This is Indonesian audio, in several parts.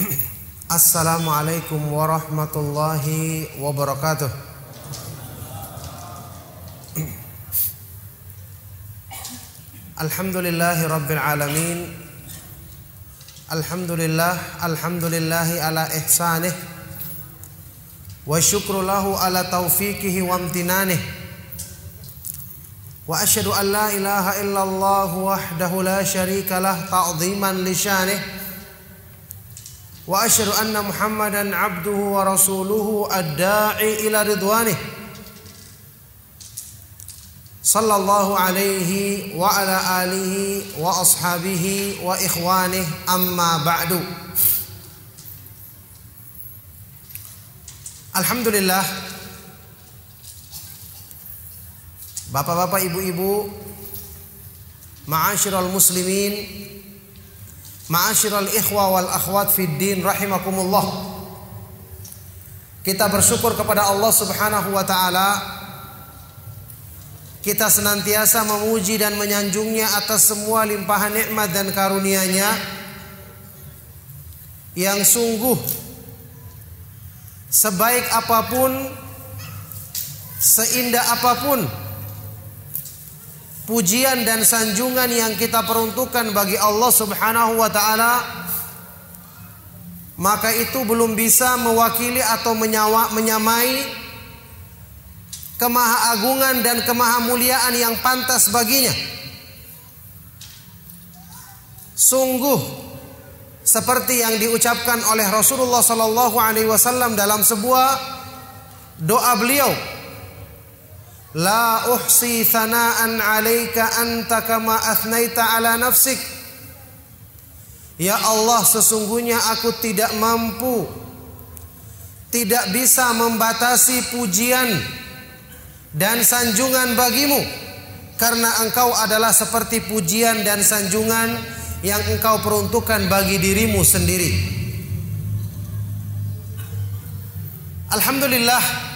Assalamualaikum warahmatullahi wabarakatuh. Alhamdulillahi rabbil alamin. Alhamdulillah, alhamdulillahi ala ihsanih. Wa syukru ala taufiqihi wa amtinanih. Wa asyhadu an la ilaha illallah wahdahu la lah li syanih. واشهد ان محمدا عبده ورسوله الداعي الى رضوانه صلى الله عليه وعلى اله واصحابه واخوانه اما بعد Alhamdulillah Bapak-bapak, ibu-ibu Ma'asyiral muslimin Ma'asyiral ikhwa wal akhwat fid din rahimakumullah. Kita bersyukur kepada Allah Subhanahu wa taala. Kita senantiasa memuji dan menyanjungnya atas semua limpahan nikmat dan karunia-Nya yang sungguh sebaik apa pun seindah apa pun pujian dan sanjungan yang kita peruntukkan bagi Allah Subhanahu wa taala maka itu belum bisa mewakili atau menyawa, menyamai kemahaagungan dan kemahamuliaan yang pantas baginya. Sungguh seperti yang diucapkan oleh Rasulullah sallallahu alaihi wasallam dalam sebuah doa beliau La uhsi thana'an 'alaika anta kama athnaita 'ala nafsik. Ya Allah, sesungguhnya aku tidak mampu tidak bisa membatasi pujian dan sanjungan bagimu karena engkau adalah seperti pujian dan sanjungan yang engkau peruntukkan bagi dirimu sendiri. Alhamdulillah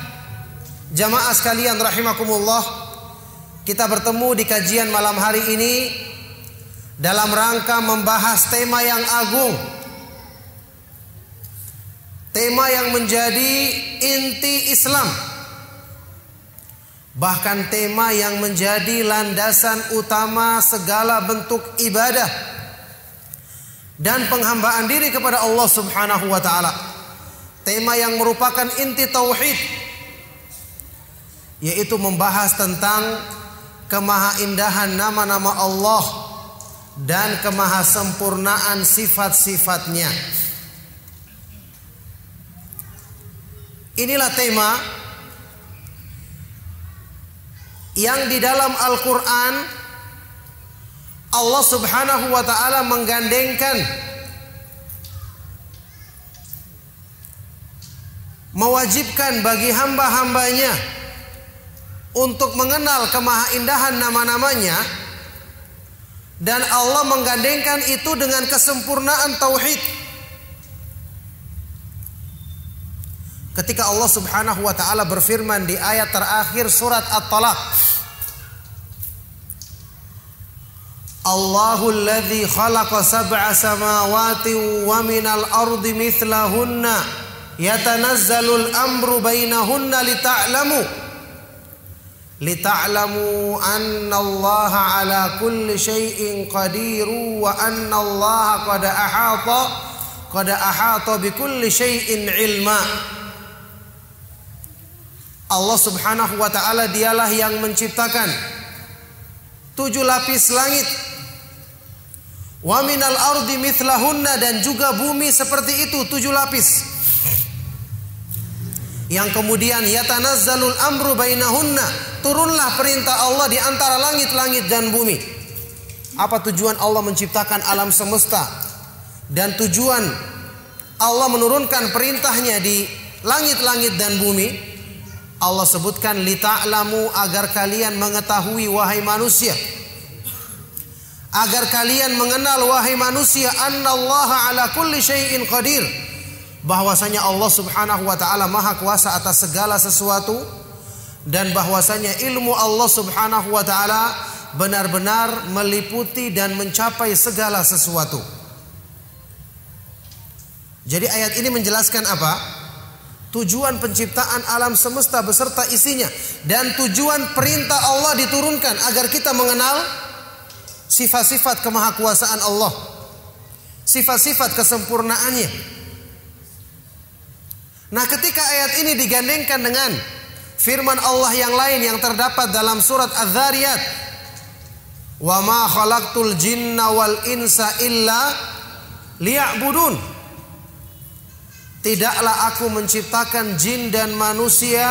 Jamaah sekalian rahimakumullah, kita bertemu di kajian malam hari ini dalam rangka membahas tema yang agung. Tema yang menjadi inti Islam. Bahkan tema yang menjadi landasan utama segala bentuk ibadah dan penghambaan diri kepada Allah Subhanahu wa taala. Tema yang merupakan inti tauhid yaitu membahas tentang kemahaindahan nama-nama Allah dan kemahasempurnaan sifat-sifatnya. Inilah tema yang di dalam Al-Qur'an Allah Subhanahu wa taala menggandengkan mewajibkan bagi hamba-hambanya untuk mengenal kemahaindahan nama-namanya dan Allah menggandengkan itu dengan kesempurnaan tauhid. Ketika Allah Subhanahu wa taala berfirman di ayat terakhir surat At-Talaq Allahul ladzi khalaqa sab'a samawati wa minal ardi mithlahunna yatanazzalul amru bainahunna lita'lamu Allah ala kulli syai'in qadir wa anna Allah qad ahata qad ahata bi kulli syai'in ilma Allah Subhanahu wa taala dialah yang menciptakan. Tujuh lapis langit. Wa minal ardi mithlahunna dan juga bumi seperti itu tujuh lapis. Yang kemudian yatanazzalul amru bainahunna turunlah perintah Allah di antara langit-langit dan bumi. Apa tujuan Allah menciptakan alam semesta? Dan tujuan Allah menurunkan perintahnya di langit-langit dan bumi? Allah sebutkan lita'lamu agar kalian mengetahui wahai manusia. Agar kalian mengenal wahai manusia annallaha ala kulli syai'in qadir. Bahwasanya Allah Subhanahu wa taala maha kuasa atas segala sesuatu dan bahwasanya ilmu Allah Subhanahu wa taala benar-benar meliputi dan mencapai segala sesuatu. Jadi ayat ini menjelaskan apa? Tujuan penciptaan alam semesta beserta isinya dan tujuan perintah Allah diturunkan agar kita mengenal sifat-sifat kemahakuasaan Allah. Sifat-sifat kesempurnaannya. Nah, ketika ayat ini digandengkan dengan firman Allah yang lain yang terdapat dalam surat Az-Zariyat, "Wa ma khalaqtul jinna wal insa illa liya'budun." Tidaklah aku menciptakan jin dan manusia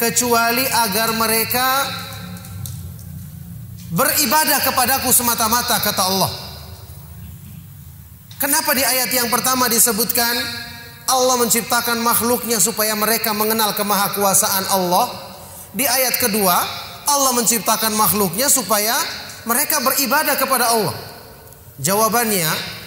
kecuali agar mereka beribadah kepadaku semata-mata kata Allah. Kenapa di ayat yang pertama disebutkan Allah menciptakan makhluknya supaya mereka mengenal kemahakuasaan Allah? Di ayat kedua Allah menciptakan makhluknya supaya mereka beribadah kepada Allah. Jawabannya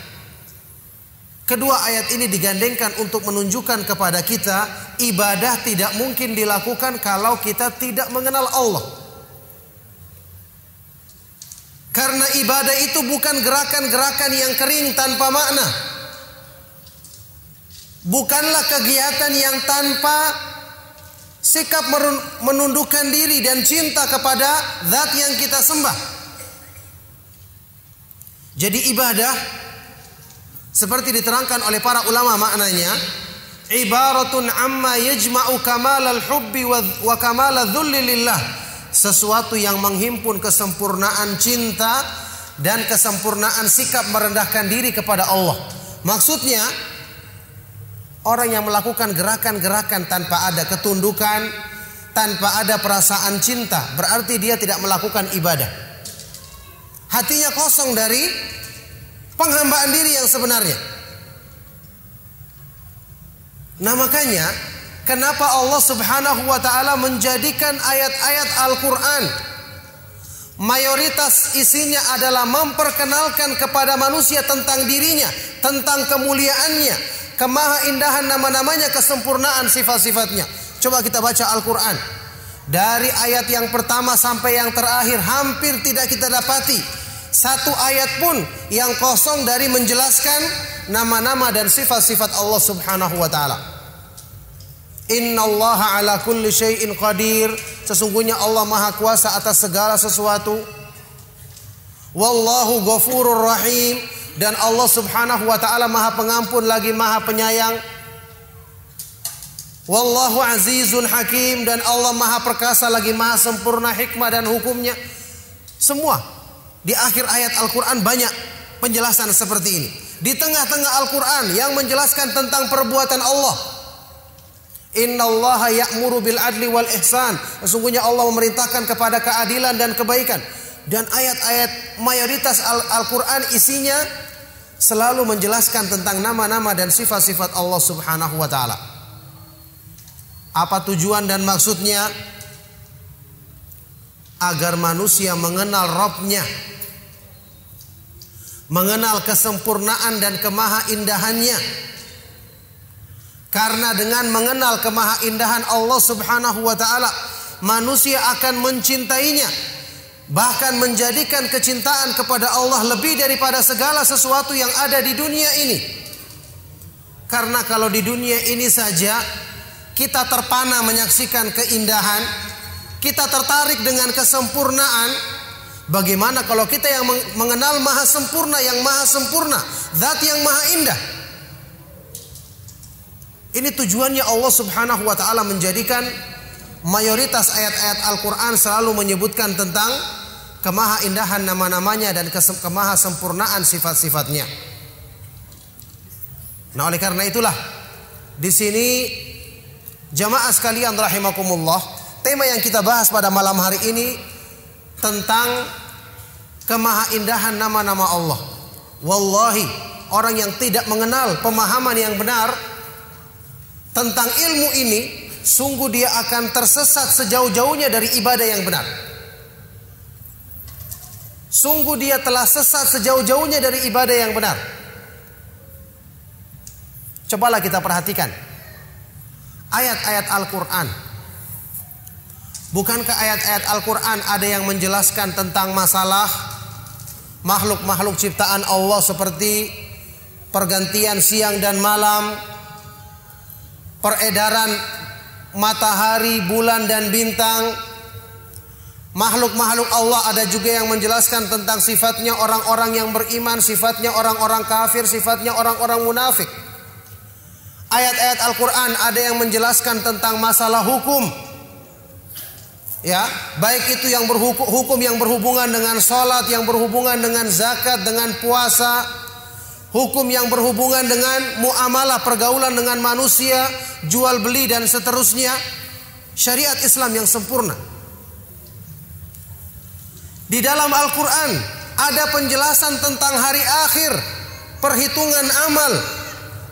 Kedua ayat ini digandengkan untuk menunjukkan kepada kita ibadah tidak mungkin dilakukan kalau kita tidak mengenal Allah. Karena ibadah itu bukan gerakan-gerakan yang kering tanpa makna. Bukanlah kegiatan yang tanpa sikap menundukkan diri dan cinta kepada zat yang kita sembah. Jadi ibadah seperti diterangkan oleh para ulama maknanya, ibaratun amma yajma'u kamal al-hubbi wa kamal dhulli lillah. Sesuatu yang menghimpun kesempurnaan cinta dan kesempurnaan sikap merendahkan diri kepada Allah. Maksudnya orang yang melakukan gerakan-gerakan tanpa ada ketundukan, tanpa ada perasaan cinta, berarti dia tidak melakukan ibadah. Hatinya kosong dari penghambaan diri yang sebenarnya. Nah makanya kenapa Allah Subhanahu wa taala menjadikan ayat-ayat Al-Qur'an mayoritas isinya adalah memperkenalkan kepada manusia tentang dirinya, tentang kemuliaannya, kemahaindahan nama-namanya, kesempurnaan sifat-sifatnya. Coba kita baca Al-Qur'an. Dari ayat yang pertama sampai yang terakhir hampir tidak kita dapati satu ayat pun yang kosong dari menjelaskan nama-nama dan sifat-sifat Allah Subhanahu wa taala. Inna Allah ala kulli syai'in qadir. Sesungguhnya Allah Maha Kuasa atas segala sesuatu. Wallahu ghafurur rahim dan Allah Subhanahu wa taala Maha Pengampun lagi Maha Penyayang. Wallahu azizun hakim dan Allah Maha Perkasa lagi Maha sempurna hikmah dan hukumnya. Semua di akhir ayat Al-Quran banyak penjelasan seperti ini. Di tengah-tengah Al-Quran yang menjelaskan tentang perbuatan Allah. Inna Allah ya'muru bil adli wal ihsan. Sesungguhnya Allah memerintahkan kepada keadilan dan kebaikan. Dan ayat-ayat mayoritas Al-Quran isinya selalu menjelaskan tentang nama-nama dan sifat-sifat Allah subhanahu wa ta'ala. Apa tujuan dan maksudnya? Agar manusia mengenal Robnya mengenal kesempurnaan dan kemahaindahannya. Karena dengan mengenal kemahaindahan Allah Subhanahu wa taala, manusia akan mencintainya, bahkan menjadikan kecintaan kepada Allah lebih daripada segala sesuatu yang ada di dunia ini. Karena kalau di dunia ini saja kita terpana menyaksikan keindahan, kita tertarik dengan kesempurnaan, Bagaimana kalau kita yang mengenal maha sempurna yang maha sempurna, zat yang maha indah. Ini tujuannya Allah Subhanahu wa taala menjadikan mayoritas ayat-ayat Al-Qur'an selalu menyebutkan tentang kemaha indahan nama-namanya dan kemaha sempurnaan sifat-sifatnya. Nah, oleh karena itulah di sini jamaah sekalian rahimakumullah, tema yang kita bahas pada malam hari ini tentang kemahaindahan nama-nama Allah. Wallahi, orang yang tidak mengenal pemahaman yang benar tentang ilmu ini, sungguh dia akan tersesat sejauh-jauhnya dari ibadah yang benar. Sungguh dia telah sesat sejauh-jauhnya dari ibadah yang benar. Cobalah kita perhatikan ayat-ayat Al-Quran Bukankah ayat-ayat Al-Quran ada yang menjelaskan tentang masalah makhluk-makhluk ciptaan Allah seperti pergantian siang dan malam, peredaran matahari, bulan dan bintang, makhluk-makhluk Allah ada juga yang menjelaskan tentang sifatnya orang-orang yang beriman, sifatnya orang-orang kafir, sifatnya orang-orang munafik. Ayat-ayat Al-Quran ada yang menjelaskan tentang masalah hukum. Ya, baik itu yang berhukum, hukum yang berhubungan dengan sholat, yang berhubungan dengan zakat, dengan puasa, hukum yang berhubungan dengan muamalah pergaulan dengan manusia, jual beli dan seterusnya. Syariat Islam yang sempurna. Di dalam Al-Quran ada penjelasan tentang hari akhir, perhitungan amal,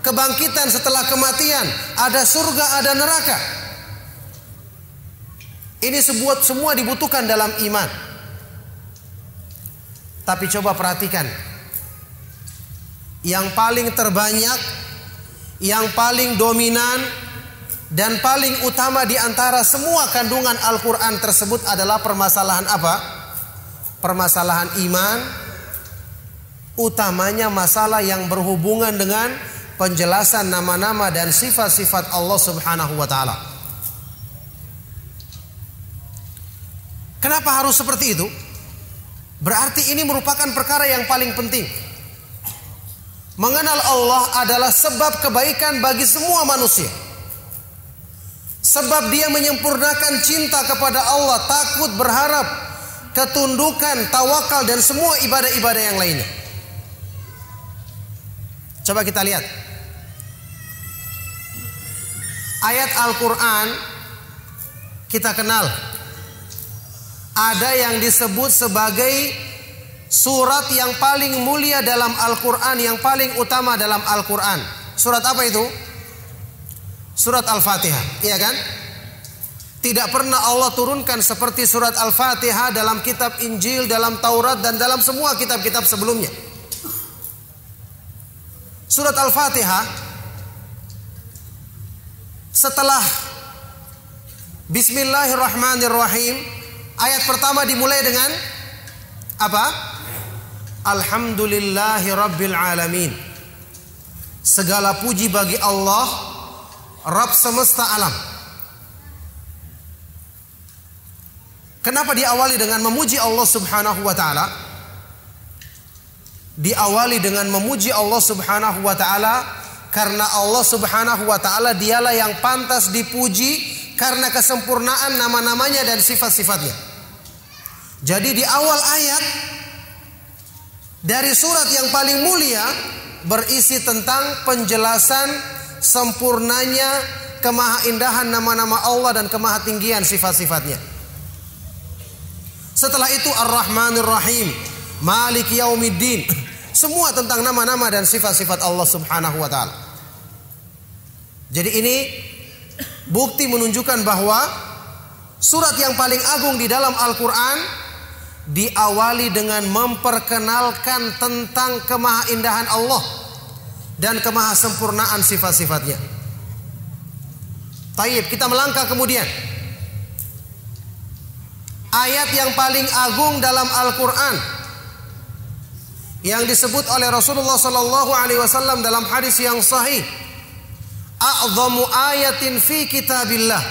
kebangkitan setelah kematian, ada surga, ada neraka. Ini sebuah semua dibutuhkan dalam iman. Tapi coba perhatikan. Yang paling terbanyak, yang paling dominan dan paling utama di antara semua kandungan Al-Qur'an tersebut adalah permasalahan apa? permasalahan iman utamanya masalah yang berhubungan dengan penjelasan nama-nama dan sifat-sifat Allah Subhanahu wa taala. Kenapa harus seperti itu? Berarti ini merupakan perkara yang paling penting. Mengenal Allah adalah sebab kebaikan bagi semua manusia. Sebab dia menyempurnakan cinta kepada Allah, takut berharap ketundukan, tawakal dan semua ibadah-ibadah yang lainnya. Coba kita lihat. Ayat Al-Qur'an kita kenal. Ada yang disebut sebagai surat yang paling mulia dalam Al-Qur'an, yang paling utama dalam Al-Qur'an. Surat apa itu? Surat Al-Fatihah, iya kan? Tidak pernah Allah turunkan seperti surat Al-Fatihah dalam kitab Injil, dalam Taurat dan dalam semua kitab-kitab sebelumnya. Surat Al-Fatihah setelah Bismillahirrahmanirrahim ayat pertama dimulai dengan apa? Alhamdulillahi Rabbil Alamin. Segala puji bagi Allah, Rabb semesta alam. Kenapa diawali dengan memuji Allah Subhanahu wa taala? Diawali dengan memuji Allah Subhanahu wa taala karena Allah Subhanahu wa taala dialah yang pantas dipuji karena kesempurnaan nama-namanya dan sifat-sifatnya. Jadi di awal ayat dari surat yang paling mulia berisi tentang penjelasan sempurnanya kemahaindahan nama-nama Allah dan kemahatinggian sifat-sifatnya. Setelah itu Ar-Rahmanir Rahim, Malik Yaumiddin. Semua tentang nama-nama dan sifat-sifat Allah Subhanahu wa taala. Jadi ini bukti menunjukkan bahwa surat yang paling agung di dalam Al-Qur'an diawali dengan memperkenalkan tentang kemahaindahan Allah dan kemahasempurnaan sifat-sifatnya. Taib, kita melangkah kemudian ayat yang paling agung dalam Al-Qur'an yang disebut oleh Rasulullah sallallahu alaihi wasallam dalam hadis yang sahih. A'zamu ayatin fi kitabillah.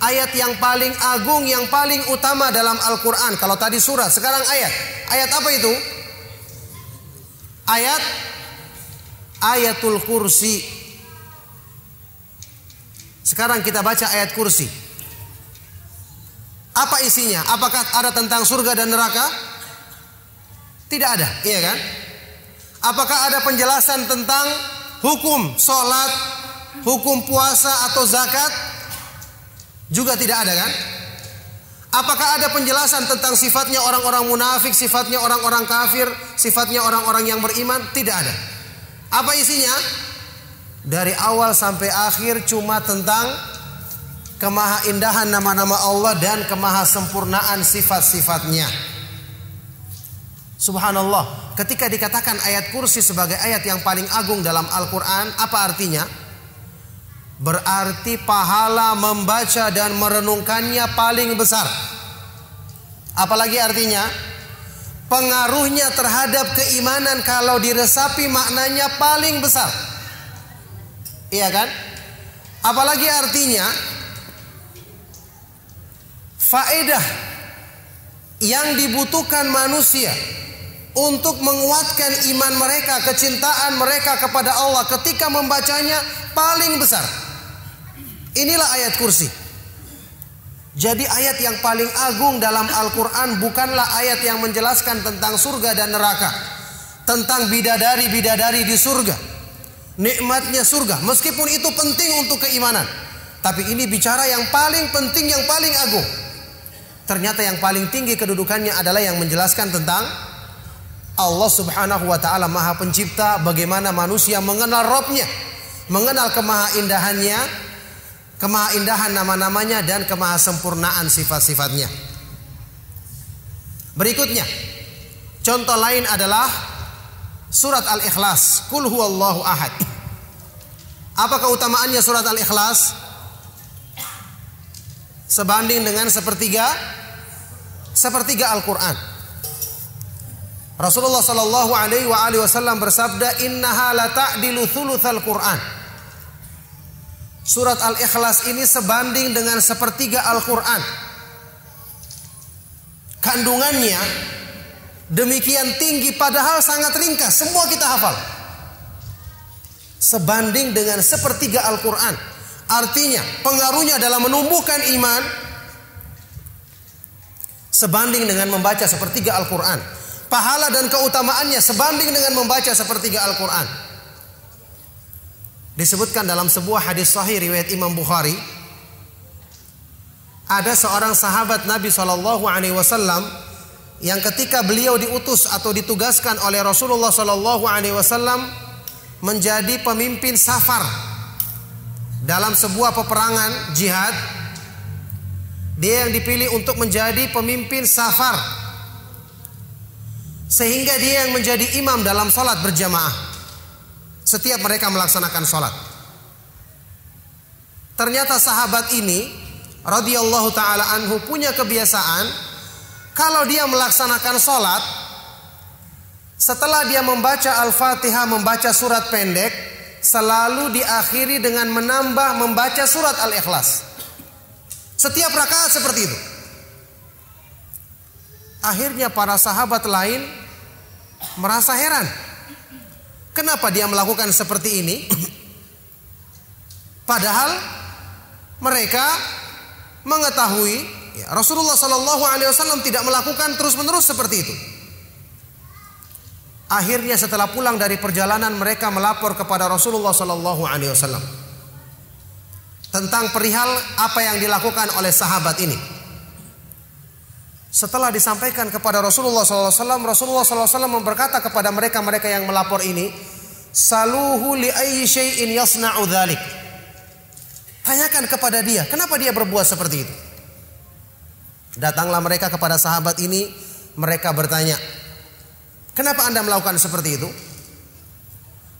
Ayat yang paling agung, yang paling utama dalam Al-Qur'an. Kalau tadi surah, sekarang ayat. Ayat apa itu? Ayat Ayatul Kursi. Sekarang kita baca ayat kursi. Apa isinya? Apakah ada tentang surga dan neraka? Tidak ada, iya kan? Apakah ada penjelasan tentang hukum sholat, hukum puasa atau zakat? Juga tidak ada kan? Apakah ada penjelasan tentang sifatnya orang-orang munafik, sifatnya orang-orang kafir, sifatnya orang-orang yang beriman? Tidak ada. Apa isinya? Dari awal sampai akhir cuma tentang kemahaindahan nama-nama Allah dan kemahasempurnaan sifat-sifatnya. Subhanallah, ketika dikatakan ayat kursi sebagai ayat yang paling agung dalam Al-Quran, apa artinya? Berarti pahala membaca dan merenungkannya paling besar. Apalagi artinya? pengaruhnya terhadap keimanan kalau diresapi maknanya paling besar. Iya kan? Apalagi artinya faedah yang dibutuhkan manusia untuk menguatkan iman mereka, kecintaan mereka kepada Allah ketika membacanya paling besar. Inilah ayat kursi. Jadi ayat yang paling agung dalam Al-Quran bukanlah ayat yang menjelaskan tentang surga dan neraka. Tentang bidadari-bidadari di surga. Nikmatnya surga. Meskipun itu penting untuk keimanan. Tapi ini bicara yang paling penting, yang paling agung. Ternyata yang paling tinggi kedudukannya adalah yang menjelaskan tentang Allah subhanahu wa ta'ala maha pencipta. Bagaimana manusia mengenal Robnya. Mengenal kemahaindahannya kemahaindahan nama-namanya dan kemahasempurnaan sifat-sifatnya. Berikutnya, contoh lain adalah surat Al-Ikhlas, Kul huwallahu ahad. Apa keutamaannya surat Al-Ikhlas? Sebanding dengan sepertiga sepertiga Al-Qur'an. Rasulullah sallallahu alaihi wasallam bersabda, "Innaha la ta'dilu thulutsal Qur'an." Surat Al-Ikhlas ini sebanding dengan sepertiga Al-Quran. Kandungannya demikian tinggi padahal sangat ringkas. Semua kita hafal. Sebanding dengan sepertiga Al-Quran. Artinya pengaruhnya dalam menumbuhkan iman. Sebanding dengan membaca sepertiga Al-Quran. Pahala dan keutamaannya sebanding dengan membaca sepertiga Al-Quran. Disebutkan dalam sebuah hadis sahih riwayat Imam Bukhari ada seorang sahabat Nabi Shallallahu Alaihi Wasallam yang ketika beliau diutus atau ditugaskan oleh Rasulullah Shallallahu Alaihi Wasallam menjadi pemimpin safar dalam sebuah peperangan jihad dia yang dipilih untuk menjadi pemimpin safar sehingga dia yang menjadi imam dalam salat berjamaah setiap mereka melaksanakan sholat. Ternyata sahabat ini radhiyallahu taala anhu punya kebiasaan kalau dia melaksanakan sholat setelah dia membaca Al-Fatihah membaca surat pendek selalu diakhiri dengan menambah membaca surat Al-Ikhlas. Setiap rakaat seperti itu. Akhirnya para sahabat lain merasa heran. Kenapa dia melakukan seperti ini? Padahal mereka mengetahui ya, Rasulullah Shallallahu Alaihi Wasallam tidak melakukan terus menerus seperti itu. Akhirnya setelah pulang dari perjalanan mereka melapor kepada Rasulullah Shallallahu Alaihi Wasallam tentang perihal apa yang dilakukan oleh sahabat ini. Setelah disampaikan kepada Rasulullah SAW, Rasulullah SAW berkata kepada mereka-mereka yang melapor ini, Saluhu li ayyi yasna'u dhalik. Tanyakan kepada dia, kenapa dia berbuat seperti itu? Datanglah mereka kepada sahabat ini, mereka bertanya, "Kenapa Anda melakukan seperti itu?"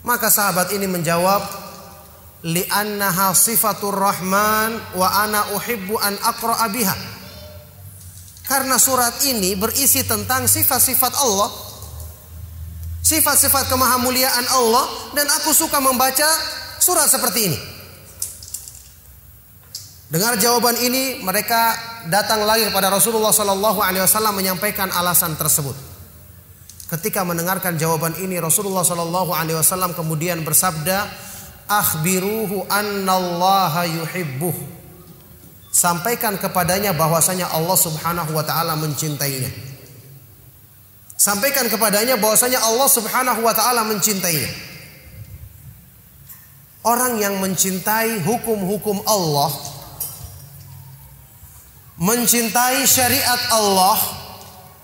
Maka sahabat ini menjawab, "Li'annaha sifatur rahman wa ana uhibbu an aqra'a biha." Karena surat ini berisi tentang sifat-sifat Allah, sifat-sifat kemahamuliaan Allah dan aku suka membaca surat seperti ini. Dengar jawaban ini, mereka datang lagi kepada Rasulullah Sallallahu Alaihi Wasallam menyampaikan alasan tersebut. Ketika mendengarkan jawaban ini, Rasulullah Sallallahu Alaihi Wasallam kemudian bersabda, "Akhbiruhu annallaha yuhibbuh." Sampaikan kepadanya bahwasanya Allah Subhanahu wa taala mencintainya. Sampaikan kepadanya bahwasanya Allah Subhanahu wa taala mencintainya. Orang yang mencintai hukum-hukum Allah, mencintai syariat Allah,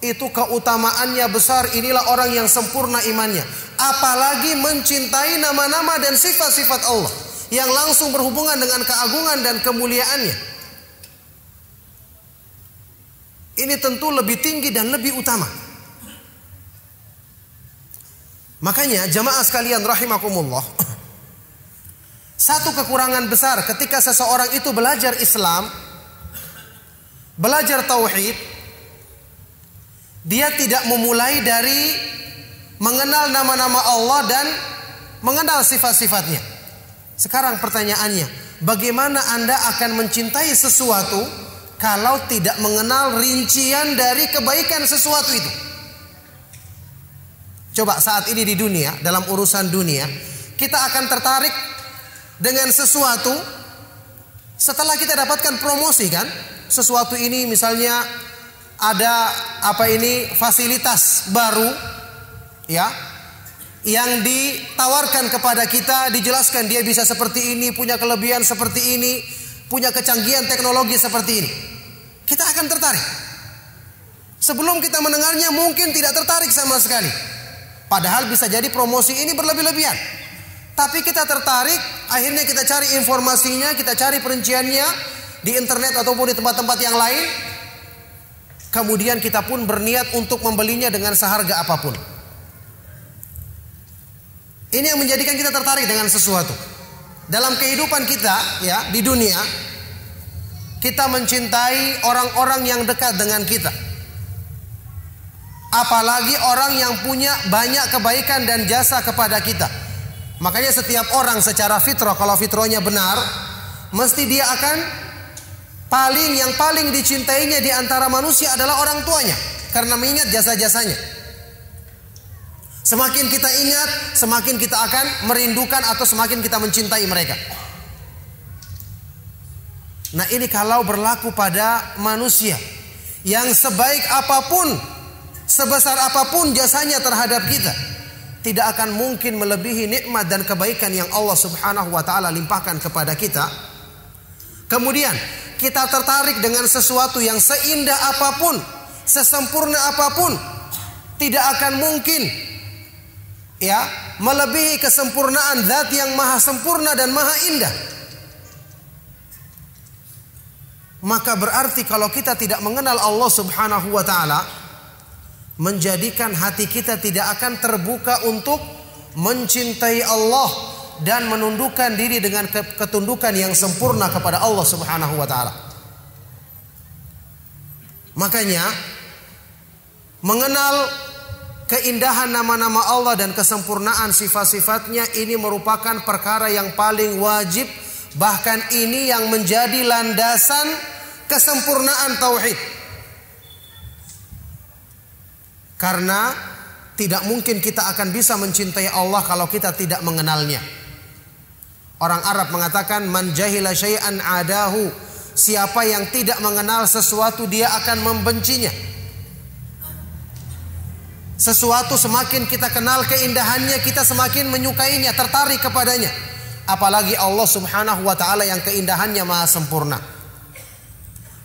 itu keutamaannya besar. Inilah orang yang sempurna imannya. Apalagi mencintai nama-nama dan sifat-sifat Allah yang langsung berhubungan dengan keagungan dan kemuliaannya. Ini tentu lebih tinggi dan lebih utama. Makanya jamaah sekalian rahimakumullah. Satu kekurangan besar ketika seseorang itu belajar Islam, belajar tauhid, Dia tidak memulai dari mengenal nama-nama Allah dan mengenal sifat-sifatnya. Sekarang pertanyaannya, bagaimana Anda akan mencintai sesuatu kalau tidak mengenal rincian dari kebaikan sesuatu itu? Coba saat ini di dunia, dalam urusan dunia, kita akan tertarik dengan sesuatu setelah kita dapatkan promosi kan? Sesuatu ini misalnya ada apa ini fasilitas baru ya yang ditawarkan kepada kita dijelaskan dia bisa seperti ini, punya kelebihan seperti ini, punya kecanggihan teknologi seperti ini. Kita akan tertarik. Sebelum kita mendengarnya mungkin tidak tertarik sama sekali. Padahal bisa jadi promosi ini berlebih-lebihan. Tapi kita tertarik, akhirnya kita cari informasinya, kita cari perinciannya di internet ataupun di tempat-tempat yang lain. Kemudian kita pun berniat untuk membelinya dengan seharga apa pun. Ini yang menjadikan kita tertarik dengan sesuatu. Dalam kehidupan kita ya di dunia kita mencintai orang-orang yang dekat dengan kita. Apalagi orang yang punya banyak kebaikan dan jasa kepada kita. Makanya setiap orang secara fitrah kalau fitrahnya benar, mesti dia akan paling yang paling dicintainya di antara manusia adalah orang tuanya karena mengingat jasa-jasanya. Semakin kita ingat, semakin kita akan merindukan atau semakin kita mencintai mereka. Nah, ini kalau berlaku pada manusia yang sebaik apa pun, sebesar apa pun jasanya terhadap kita, tidak akan mungkin melebihi nikmat dan kebaikan yang Allah Subhanahu wa taala limpahkan kepada kita. Kemudian, kita tertarik dengan sesuatu yang seindah apa pun, sesempurna apa pun, tidak akan mungkin ya melebihi kesempurnaan zat yang maha sempurna dan maha indah. Maka berarti kalau kita tidak mengenal Allah Subhanahu wa taala menjadikan hati kita tidak akan terbuka untuk mencintai Allah dan menundukkan diri dengan ketundukan yang sempurna kepada Allah Subhanahu wa taala. Makanya mengenal keindahan nama-nama Allah dan kesempurnaan sifat-sifatnya ini merupakan perkara yang paling wajib bahkan ini yang menjadi landasan kesempurnaan tauhid. Karena tidak mungkin kita akan bisa mencintai Allah kalau kita tidak mengenalnya. Orang Arab mengatakan man jahila syai'an adahu. Siapa yang tidak mengenal sesuatu dia akan membencinya sesuatu semakin kita kenal keindahannya, kita semakin menyukainya, tertarik kepadanya. Apalagi Allah Subhanahu wa taala yang keindahannya maha sempurna.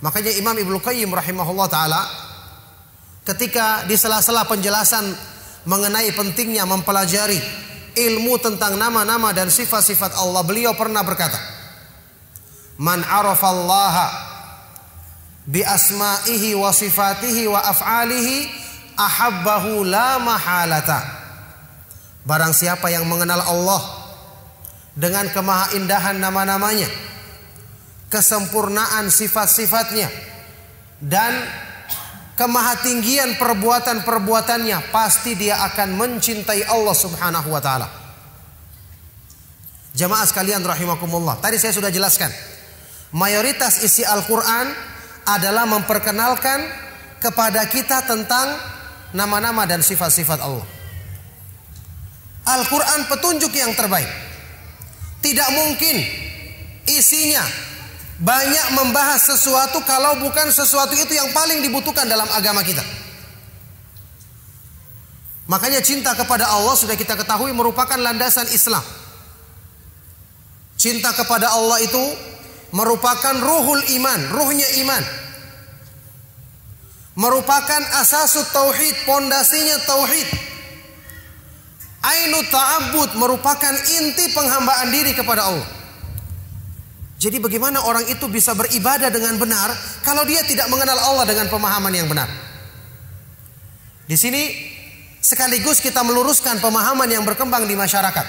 Makanya Imam Ibnu Qayyim rahimahullah taala ketika di sela-sela penjelasan mengenai pentingnya mempelajari ilmu tentang nama-nama dan sifat-sifat Allah, beliau pernah berkata, "Man arafallaha bi asma'ihi wa sifatihi wa af'alihi ahabbahu la mahalata. Barang siapa yang mengenal Allah dengan kemahaindahan nama-namanya, kesempurnaan sifat-sifatnya dan kemahatinggian perbuatan-perbuatannya, pasti dia akan mencintai Allah Subhanahu wa taala. Jamaah sekalian rahimakumullah. Tadi saya sudah jelaskan. Mayoritas isi Al-Qur'an adalah memperkenalkan kepada kita tentang nama-nama dan sifat-sifat Allah. Al-Quran petunjuk yang terbaik. Tidak mungkin isinya banyak membahas sesuatu kalau bukan sesuatu itu yang paling dibutuhkan dalam agama kita. Makanya cinta kepada Allah sudah kita ketahui merupakan landasan Islam. Cinta kepada Allah itu merupakan ruhul iman, ruhnya iman merupakan asasut tauhid, pondasinya tauhid. Ainu ta'abbud merupakan inti penghambaan diri kepada Allah. Jadi bagaimana orang itu bisa beribadah dengan benar kalau dia tidak mengenal Allah dengan pemahaman yang benar? Di sini sekaligus kita meluruskan pemahaman yang berkembang di masyarakat.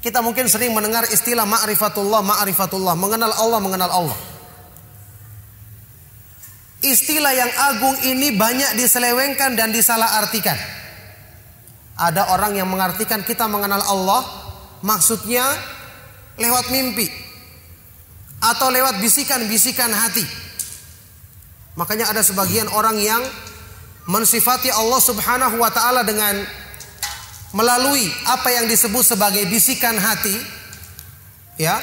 Kita mungkin sering mendengar istilah ma'rifatullah, ma'rifatullah, mengenal Allah, mengenal Allah. Istilah yang agung ini banyak diselewengkan dan disalahartikan. Ada orang yang mengartikan kita mengenal Allah maksudnya lewat mimpi atau lewat bisikan-bisikan hati. Makanya ada sebagian orang yang mensifati Allah Subhanahu wa taala dengan melalui apa yang disebut sebagai bisikan hati ya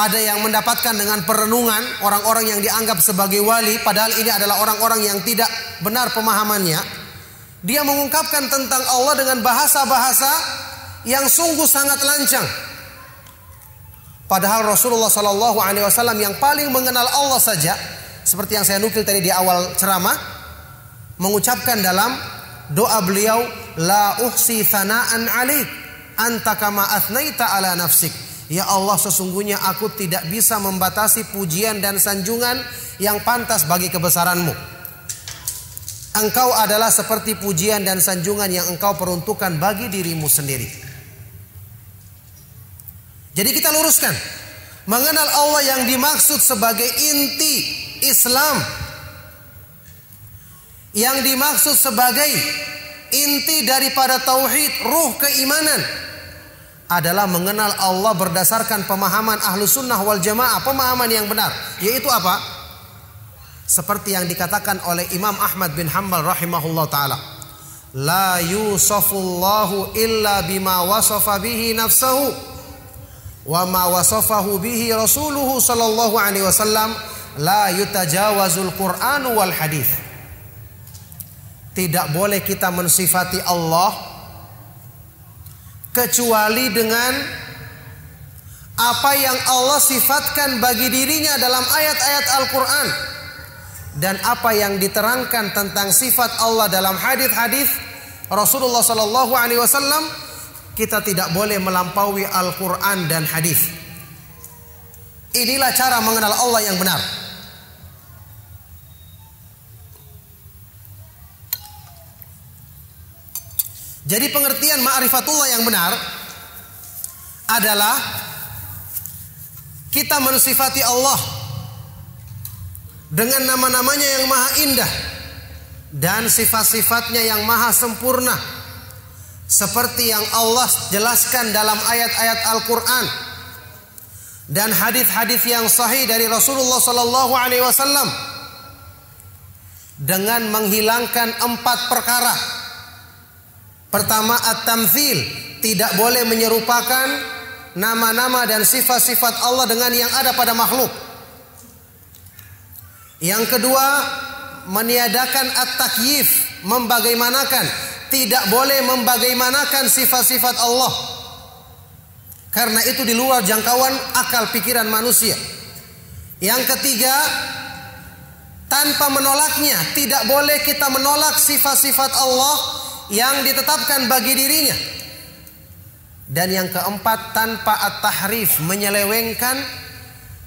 ada yang mendapatkan dengan perenungan orang-orang yang dianggap sebagai wali padahal ini adalah orang-orang yang tidak benar pemahamannya. Dia mengungkapkan tentang Allah dengan bahasa-bahasa yang sungguh sangat lancang. Padahal Rasulullah Shallallahu alaihi wasallam yang paling mengenal Allah saja seperti yang saya nukil tadi di awal ceramah mengucapkan dalam doa beliau la uhsi thana'an alik anta kama athnaita ala nafsik Ya Allah sesungguhnya aku tidak bisa membatasi pujian dan sanjungan yang pantas bagi kebesaranmu. Engkau adalah seperti pujian dan sanjungan yang engkau peruntukkan bagi dirimu sendiri. Jadi kita luruskan. Mengenal Allah yang dimaksud sebagai inti Islam. Yang dimaksud sebagai inti daripada tauhid, ruh keimanan adalah mengenal Allah berdasarkan pemahaman ahlu sunnah wal jamaah, pemahaman yang benar. Yaitu apa? Seperti yang dikatakan oleh Imam Ahmad bin Hanbal rahimahullah ta'ala. La yusafullahu illa bima wasafa bihi nafsahu. Wa ma wasafahu bihi rasuluhu sallallahu alaihi wasallam. La yutajawazul Qur'an wal hadith. Tidak boleh kita mensifati Allah kecuali dengan apa yang Allah sifatkan bagi dirinya dalam ayat-ayat Al-Qur'an dan apa yang diterangkan tentang sifat Allah dalam hadis-hadis Rasulullah sallallahu alaihi wasallam kita tidak boleh melampaui Al-Qur'an dan hadis. Inilah cara mengenal Allah yang benar. Jadi pengertian ma'rifatullah yang benar adalah kita mensifati Allah dengan nama-namanya yang maha indah dan sifat-sifatnya yang maha sempurna seperti yang Allah jelaskan dalam ayat-ayat Al-Qur'an dan hadis-hadis yang sahih dari Rasulullah sallallahu alaihi wasallam dengan menghilangkan empat perkara Pertama at-tamthil, tidak boleh menyerupakan nama-nama dan sifat-sifat Allah dengan yang ada pada makhluk. Yang kedua, meniadakan at-takyif, membagaimanakan, tidak boleh membagaimanakan sifat-sifat Allah. Karena itu di luar jangkauan akal pikiran manusia. Yang ketiga, tanpa menolaknya, tidak boleh kita menolak sifat-sifat Allah yang ditetapkan bagi dirinya. Dan yang keempat tanpa at-tahrif menyelewengkan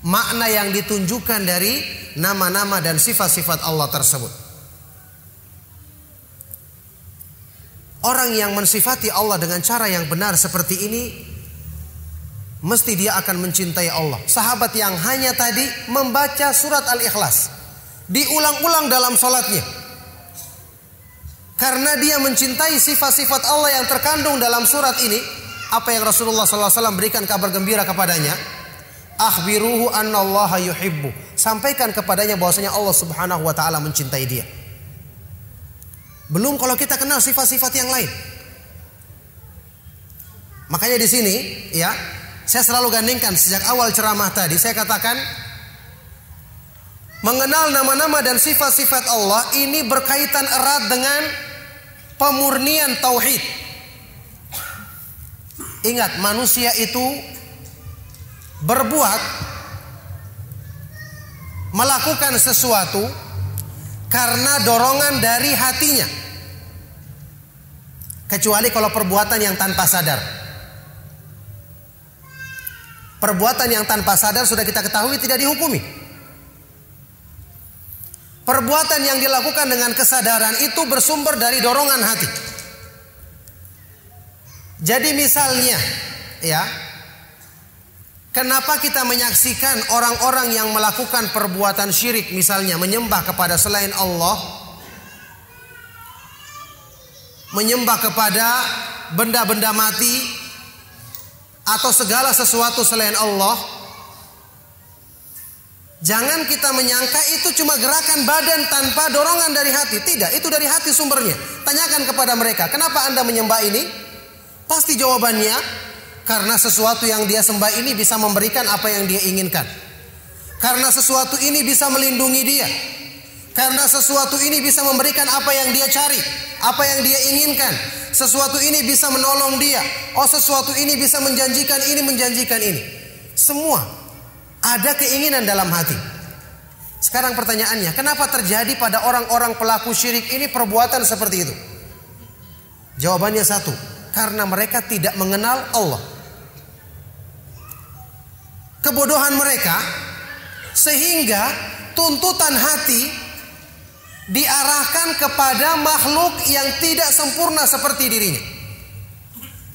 makna yang ditunjukkan dari nama-nama dan sifat-sifat Allah tersebut. Orang yang mensifati Allah dengan cara yang benar seperti ini mesti dia akan mencintai Allah. Sahabat yang hanya tadi membaca surat Al-Ikhlas diulang-ulang dalam sholatnya karena dia mencintai sifat-sifat Allah yang terkandung dalam surat ini, apa yang Rasulullah SAW berikan kabar gembira kepadanya? Akhbiruhu annallaha yuhibbu. Sampaikan kepadanya bahwasanya Allah Subhanahu wa taala mencintai dia. Belum kalau kita kenal sifat-sifat yang lain. Makanya di sini ya, saya selalu gandingkan sejak awal ceramah tadi saya katakan mengenal nama-nama dan sifat-sifat Allah ini berkaitan erat dengan pemurnian tauhid. Ingat, manusia itu berbuat melakukan sesuatu karena dorongan dari hatinya. Kecuali kalau perbuatan yang tanpa sadar. Perbuatan yang tanpa sadar sudah kita ketahui tidak dihukumi. Perbuatan yang dilakukan dengan kesadaran itu bersumber dari dorongan hati. Jadi misalnya, ya, Kenapa kita menyaksikan orang-orang yang melakukan perbuatan syirik misalnya menyembah kepada selain Allah menyembah kepada benda-benda mati atau segala sesuatu selain Allah Jangan kita menyangka itu cuma gerakan badan tanpa dorongan dari hati. Tidak, itu dari hati sumbernya. Tanyakan kepada mereka, kenapa Anda menyembah ini? Pasti jawabannya karena sesuatu yang dia sembah ini bisa memberikan apa yang dia inginkan. Karena sesuatu ini bisa melindungi dia. Karena sesuatu ini bisa memberikan apa yang dia cari, apa yang dia inginkan. Sesuatu ini bisa menolong dia. Oh, sesuatu ini bisa menjanjikan ini, menjanjikan ini. Semua ada keinginan dalam hati. Sekarang pertanyaannya, kenapa terjadi pada orang-orang pelaku syirik ini perbuatan seperti itu? Jawabannya satu, karena mereka tidak mengenal Allah. Kebodohan mereka sehingga tuntutan hati diarahkan kepada makhluk yang tidak sempurna seperti dirinya.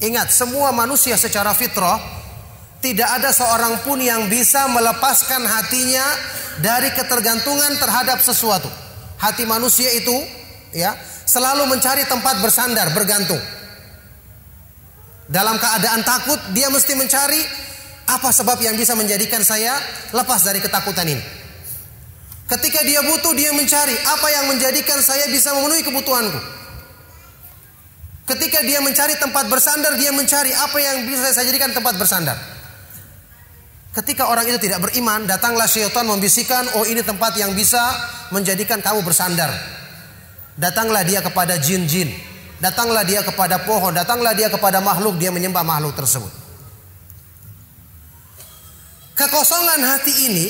Ingat, semua manusia secara fitrah tidak ada seorang pun yang bisa melepaskan hatinya dari ketergantungan terhadap sesuatu. Hati manusia itu ya selalu mencari tempat bersandar, bergantung. Dalam keadaan takut, dia mesti mencari apa sebab yang bisa menjadikan saya lepas dari ketakutan ini. Ketika dia butuh, dia mencari apa yang menjadikan saya bisa memenuhi kebutuhanku. Ketika dia mencari tempat bersandar, dia mencari apa yang bisa saya jadikan tempat bersandar. Ketika orang itu tidak beriman, datanglah syaitan membisikkan, oh ini tempat yang bisa menjadikan kamu bersandar. Datanglah dia kepada jin-jin, datanglah dia kepada pohon, datanglah dia kepada makhluk, dia menyembah makhluk tersebut. Kekosongan hati ini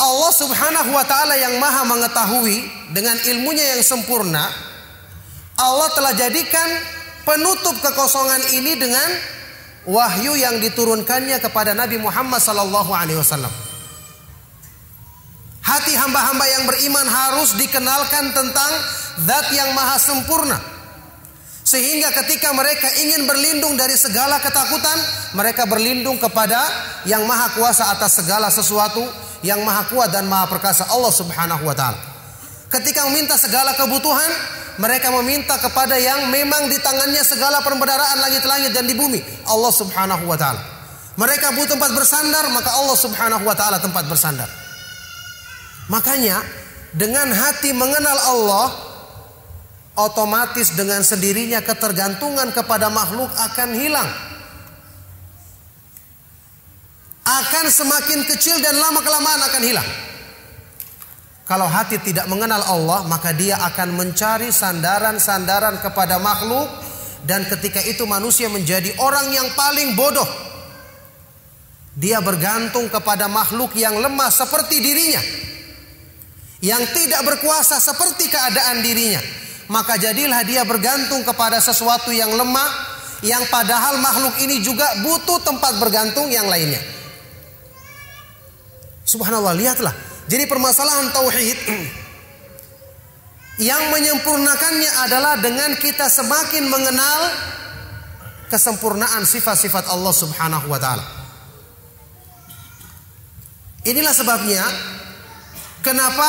Allah Subhanahu wa taala yang Maha mengetahui dengan ilmunya yang sempurna, Allah telah jadikan penutup kekosongan ini dengan wahyu yang diturunkannya kepada Nabi Muhammad sallallahu alaihi wasallam. Hati hamba-hamba yang beriman harus dikenalkan tentang zat yang maha sempurna. Sehingga ketika mereka ingin berlindung dari segala ketakutan, mereka berlindung kepada yang maha kuasa atas segala sesuatu, yang maha kuat dan maha perkasa Allah Subhanahu wa taala. Ketika meminta segala kebutuhan, mereka meminta kepada yang memang di tangannya segala perbendaraan langit-langit dan di bumi, Allah Subhanahu wa taala. Mereka butuh tempat bersandar, maka Allah Subhanahu wa taala tempat bersandar. Makanya dengan hati mengenal Allah otomatis dengan sendirinya ketergantungan kepada makhluk akan hilang. Akan semakin kecil dan lama kelamaan akan hilang. Kalau hati tidak mengenal Allah, maka dia akan mencari sandaran-sandaran kepada makhluk dan ketika itu manusia menjadi orang yang paling bodoh. Dia bergantung kepada makhluk yang lemah seperti dirinya. Yang tidak berkuasa seperti keadaan dirinya. Maka jadilah dia bergantung kepada sesuatu yang lemah yang padahal makhluk ini juga butuh tempat bergantung yang lainnya. Subhanallah, lihatlah jadi permasalahan tauhid yang menyempurnakannya adalah dengan kita semakin mengenal kesempurnaan sifat-sifat Allah Subhanahu wa taala. Inilah sebabnya kenapa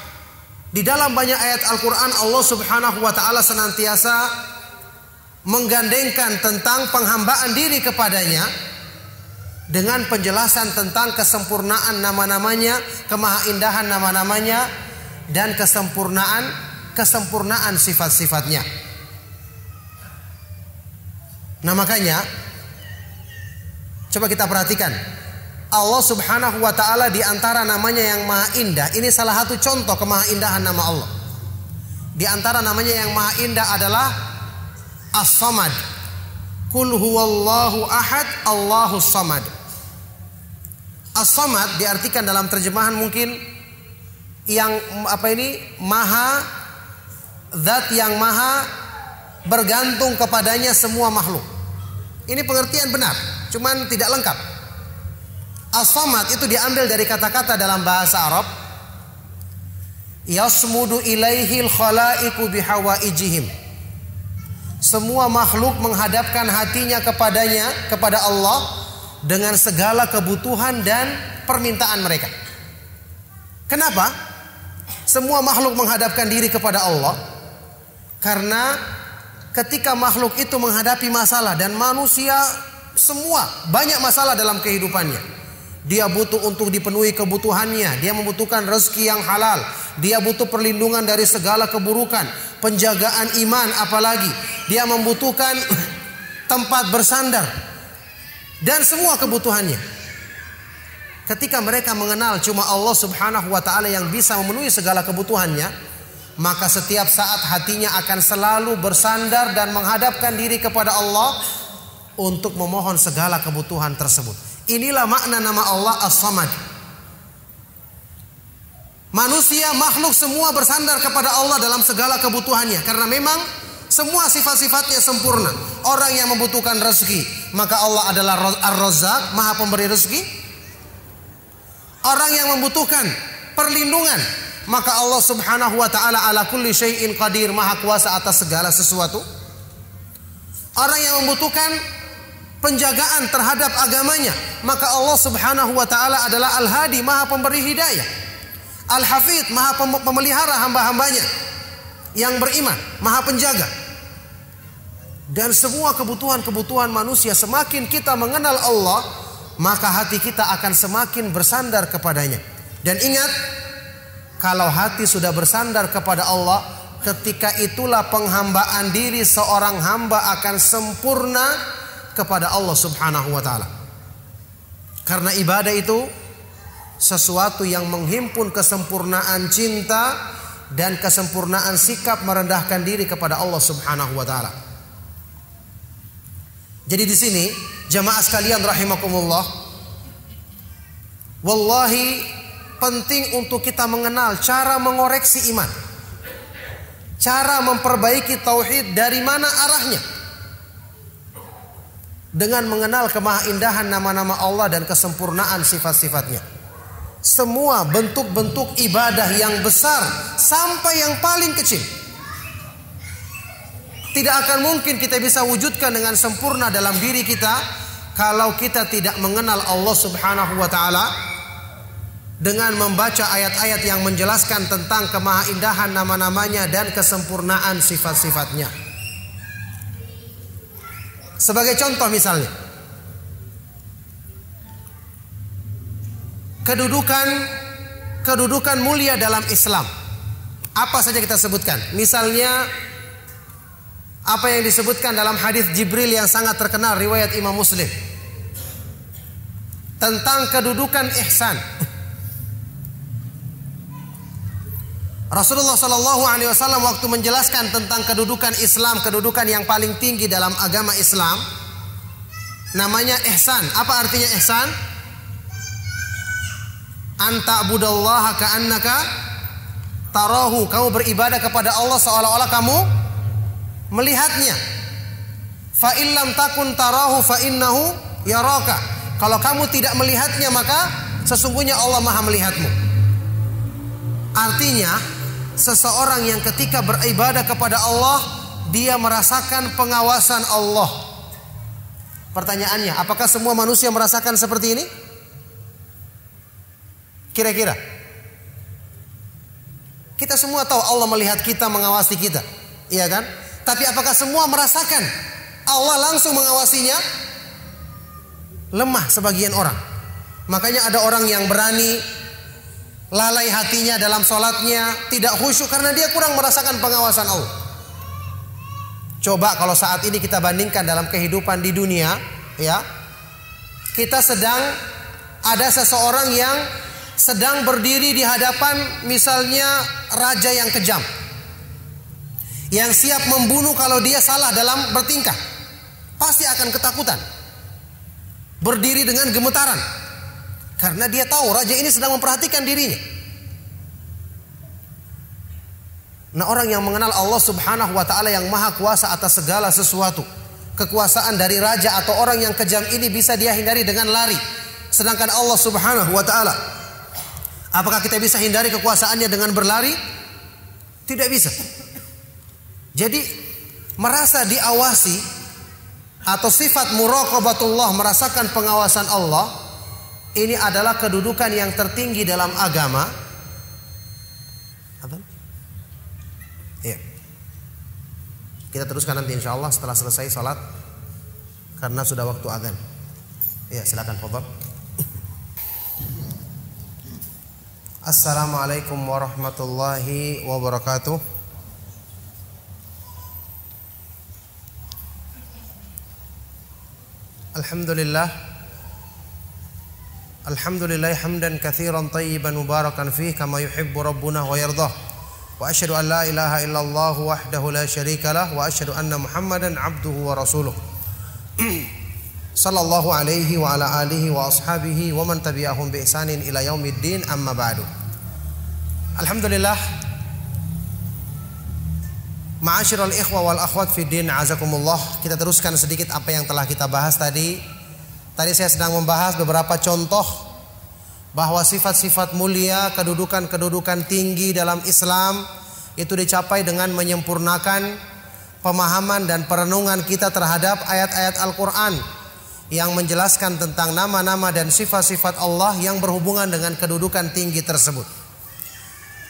di dalam banyak ayat Al-Qur'an Allah Subhanahu wa taala senantiasa menggandengkan tentang penghambaan diri kepadanya dengan penjelasan tentang kesempurnaan nama-namanya, kemahaindahan nama-namanya dan kesempurnaan kesempurnaan sifat-sifatnya. Nah, makanya coba kita perhatikan Allah Subhanahu wa taala di antara namanya yang maha indah, ini salah satu contoh kemahaindahan nama Allah. Di antara namanya yang maha indah adalah As-Samad. Kul huwallahu ahad, Allahus samad. As-Samad diartikan dalam terjemahan mungkin yang apa ini maha zat yang maha bergantung kepadanya semua makhluk. Ini pengertian benar, cuman tidak lengkap. As-Samad itu diambil dari kata-kata dalam bahasa Arab Yasmudu ilaihil khalaiku bihawaijihim. Semua makhluk menghadapkan hatinya kepadanya, kepada Allah dengan segala kebutuhan dan permintaan mereka. Kenapa? Semua makhluk menghadapkan diri kepada Allah karena ketika makhluk itu menghadapi masalah dan manusia semua banyak masalah dalam kehidupannya. Dia butuh untuk dipenuhi kebutuhannya, dia membutuhkan rezeki yang halal, dia butuh perlindungan dari segala keburukan, penjagaan iman apalagi. Dia membutuhkan tempat bersandar dan semua kebutuhannya. Ketika mereka mengenal cuma Allah Subhanahu wa taala yang bisa memenuhi segala kebutuhannya, maka setiap saat hatinya akan selalu bersandar dan menghadapkan diri kepada Allah untuk memohon segala kebutuhan tersebut. Inilah makna nama Allah As-Samad. Manusia makhluk semua bersandar kepada Allah dalam segala kebutuhannya karena memang semua sifat-sifatnya sempurna. Orang yang membutuhkan rezeki, maka Allah adalah Ar-Razzaq, Maha Pemberi rezeki. Orang yang membutuhkan perlindungan, maka Allah Subhanahu wa taala ala kulli syai'in qadir, Maha kuasa atas segala sesuatu. Orang yang membutuhkan penjagaan terhadap agamanya, maka Allah Subhanahu wa taala adalah Al-Hadi, Maha Pemberi hidayah. Al-Hafid, Maha Pemelihara hamba-hambanya yang beriman, Maha Penjaga. Dan semua kebutuhan-kebutuhan manusia semakin kita mengenal Allah, maka hati kita akan semakin bersandar kepadanya. Dan ingat, kalau hati sudah bersandar kepada Allah, ketika itulah penghambaan diri seorang hamba akan sempurna kepada Allah Subhanahu wa taala. Karena ibadah itu sesuatu yang menghimpun kesempurnaan cinta dan kesempurnaan sikap merendahkan diri kepada Allah Subhanahu wa taala. Jadi di sini jamaah sekalian rahimakumullah wallahi penting untuk kita mengenal cara mengoreksi iman. Cara memperbaiki tauhid dari mana arahnya. Dengan mengenal kemahaindahan nama-nama Allah dan kesempurnaan sifat-sifatnya. Semua bentuk-bentuk ibadah yang besar sampai yang paling kecil tidak akan mungkin kita bisa wujudkan dengan sempurna dalam diri kita kalau kita tidak mengenal Allah Subhanahu wa taala dengan membaca ayat-ayat yang menjelaskan tentang kemahaindahan nama-namanya dan kesempurnaan sifat-sifatnya. Sebagai contoh misalnya, kedudukan kedudukan mulia dalam Islam. Apa saja kita sebutkan? Misalnya apa yang disebutkan dalam hadis Jibril yang sangat terkenal riwayat Imam Muslim tentang kedudukan ihsan. Rasulullah Shallallahu Alaihi Wasallam waktu menjelaskan tentang kedudukan Islam, kedudukan yang paling tinggi dalam agama Islam, namanya ihsan. Apa artinya ihsan? Anta abudallaha ka'annaka tarahu. Kamu beribadah kepada Allah seolah-olah kamu melihatnya. Fa illam takun tarahu fa innahu yaraka. Kalau kamu tidak melihatnya maka sesungguhnya Allah Maha melihatmu. Artinya seseorang yang ketika beribadah kepada Allah dia merasakan pengawasan Allah. Pertanyaannya, apakah semua manusia merasakan seperti ini? Kira-kira. Kita semua tahu Allah melihat kita, mengawasi kita. Iya kan? Tapi apakah semua merasakan Allah langsung mengawasinya? Lemah sebagian orang. Makanya ada orang yang berani lalai hatinya dalam sholatnya, tidak khusyuk karena dia kurang merasakan pengawasan Allah. Coba kalau saat ini kita bandingkan dalam kehidupan di dunia, ya, kita sedang ada seseorang yang sedang berdiri di hadapan misalnya raja yang kejam yang siap membunuh kalau dia salah dalam bertingkah. Pasti akan ketakutan. Berdiri dengan gemetaran. Karena dia tahu raja ini sedang memperhatikan dirinya. Nah orang yang mengenal Allah subhanahu wa ta'ala yang maha kuasa atas segala sesuatu kekuasaan dari raja atau orang yang kejam ini bisa dia hindari dengan lari. Sedangkan Allah subhanahu wa ta'ala apakah kita bisa hindari kekuasaannya dengan berlari? Tidak bisa jadi merasa diawasi atau sifat muraqabatullah merasakan pengawasan Allah ini adalah kedudukan yang tertinggi dalam agama. Iya. Kita teruskan nanti insya Allah setelah selesai sholat karena sudah waktu adzan. Ya silakan Fadl. Assalamualaikum warahmatullahi wabarakatuh. الحمد لله الحمد لله حمدا كثيرا طيبا مباركا فيه كما يحب ربنا ويرضاه. وأشهد أن لا إله إلا الله وحده لا شريك له وأشهد أن محمدا عبده ورسوله. صلى الله عليه وعلى آله وأصحابه ومن تبعهم بإحسان إلى يوم الدين أما بعد. الحمد لله Ma'asyiral ikhwa wal akhwat fi din azakumullah. Kita teruskan sedikit apa yang telah kita bahas tadi. Tadi saya sedang membahas beberapa contoh bahwa sifat-sifat mulia, kedudukan-kedudukan tinggi dalam Islam itu dicapai dengan menyempurnakan pemahaman dan perenungan kita terhadap ayat-ayat Al-Qur'an yang menjelaskan tentang nama-nama dan sifat-sifat Allah yang berhubungan dengan kedudukan tinggi tersebut.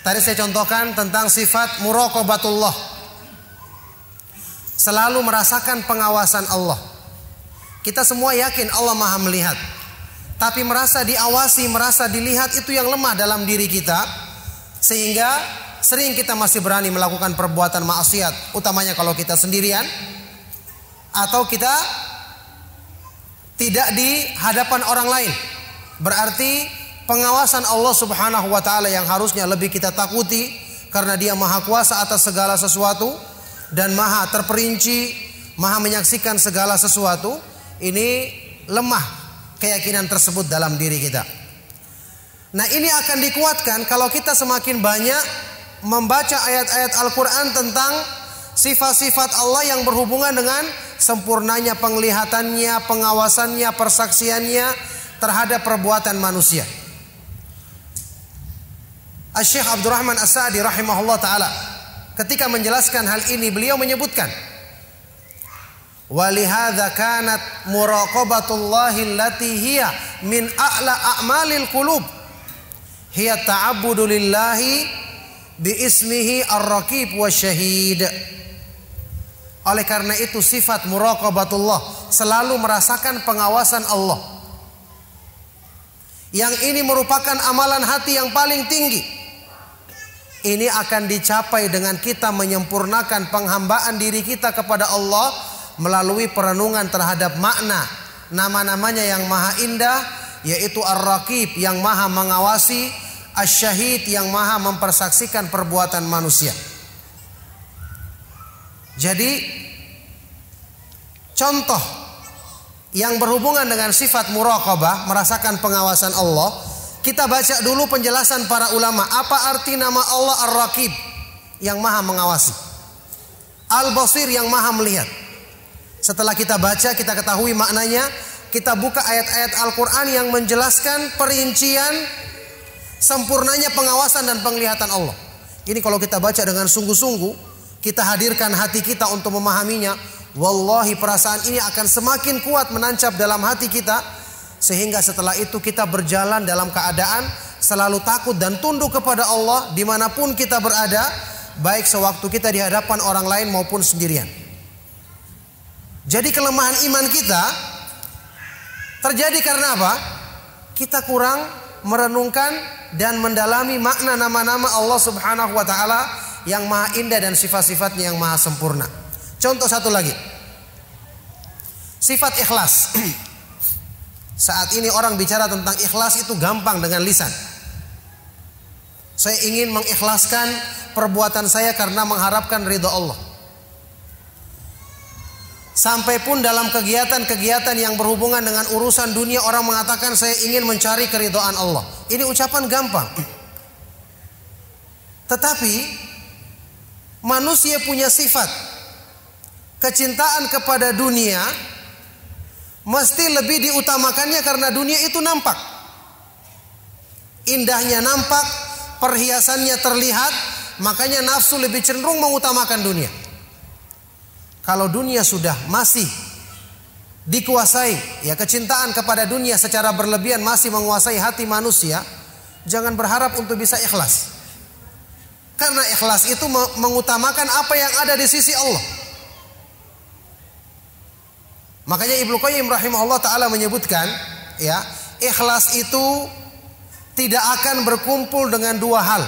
Tadi saya contohkan tentang sifat muraqabatullah selalu merasakan pengawasan Allah. Kita semua yakin Allah Maha melihat. Tapi merasa diawasi, merasa dilihat itu yang lemah dalam diri kita sehingga sering kita masih berani melakukan perbuatan maksiat, utamanya kalau kita sendirian atau kita tidak di hadapan orang lain. Berarti pengawasan Allah Subhanahu wa taala yang harusnya lebih kita takuti karena Dia Maha Kuasa atas segala sesuatu dan maha terperinci, maha menyaksikan segala sesuatu, ini lemah keyakinan tersebut dalam diri kita. Nah, ini akan dikuatkan kalau kita semakin banyak membaca ayat-ayat Al-Qur'an tentang sifat-sifat Allah yang berhubungan dengan sempurnanya penglihatannya, pengawasannya, persaksiannya terhadap perbuatan manusia. Syekh Abdurrahman As-Sa'di rahimahullah taala Ketika menjelaskan hal ini beliau menyebutkan Walihada kanat muraqabatullahi allati hiya min a'la a'malil qulub. Hiya ta'abbudu lillahi bi ismihi ar-raqib wa syahid. Oleh karena itu sifat muraqabatullah selalu merasakan pengawasan Allah. Yang ini merupakan amalan hati yang paling tinggi ini akan dicapai dengan kita menyempurnakan penghambaan diri kita kepada Allah melalui perenungan terhadap makna nama-namanya yang maha indah yaitu Ar-Raqib yang maha mengawasi Asy-Syahid yang maha mempersaksikan perbuatan manusia. Jadi contoh yang berhubungan dengan sifat muraqabah merasakan pengawasan Allah kita baca dulu penjelasan para ulama. Apa arti nama Allah Ar-Raqib? Yang maha mengawasi. Al-Basir yang maha melihat. Setelah kita baca, kita ketahui maknanya. Kita buka ayat-ayat Al-Quran yang menjelaskan perincian sempurnanya pengawasan dan penglihatan Allah. Ini kalau kita baca dengan sungguh-sungguh, kita hadirkan hati kita untuk memahaminya. Wallahi perasaan ini akan semakin kuat menancap dalam hati kita sehingga setelah itu kita berjalan dalam keadaan selalu takut dan tunduk kepada Allah di mana pun kita berada, baik sewaktu kita di hadapan orang lain maupun sendirian. Jadi kelemahan iman kita terjadi karena apa? Kita kurang merenungkan dan mendalami makna nama-nama Allah Subhanahu wa taala yang maha indah dan sifat-sifatnya yang maha sempurna. Contoh satu lagi. Sifat ikhlas. Saat ini orang bicara tentang ikhlas itu gampang dengan lisan. Saya ingin mengikhlaskan perbuatan saya karena mengharapkan ridho Allah. Sampai pun dalam kegiatan-kegiatan yang berhubungan dengan urusan dunia orang mengatakan saya ingin mencari keridhaan Allah. Ini ucapan gampang. Tetapi manusia punya sifat kecintaan kepada dunia mesti lebih diutamakannya karena dunia itu nampak. Indahnya nampak, perhiasannya terlihat, makanya nafsu lebih cenderung mengutamakan dunia. Kalau dunia sudah masih dikuasai, ya kecintaan kepada dunia secara berlebihan masih menguasai hati manusia, jangan berharap untuk bisa ikhlas. Karena ikhlas itu mengutamakan apa yang ada di sisi Allah. Makanya Ibnu Qayyim rahimahullah taala menyebutkan, ya, ikhlas itu tidak akan berkumpul dengan dua hal.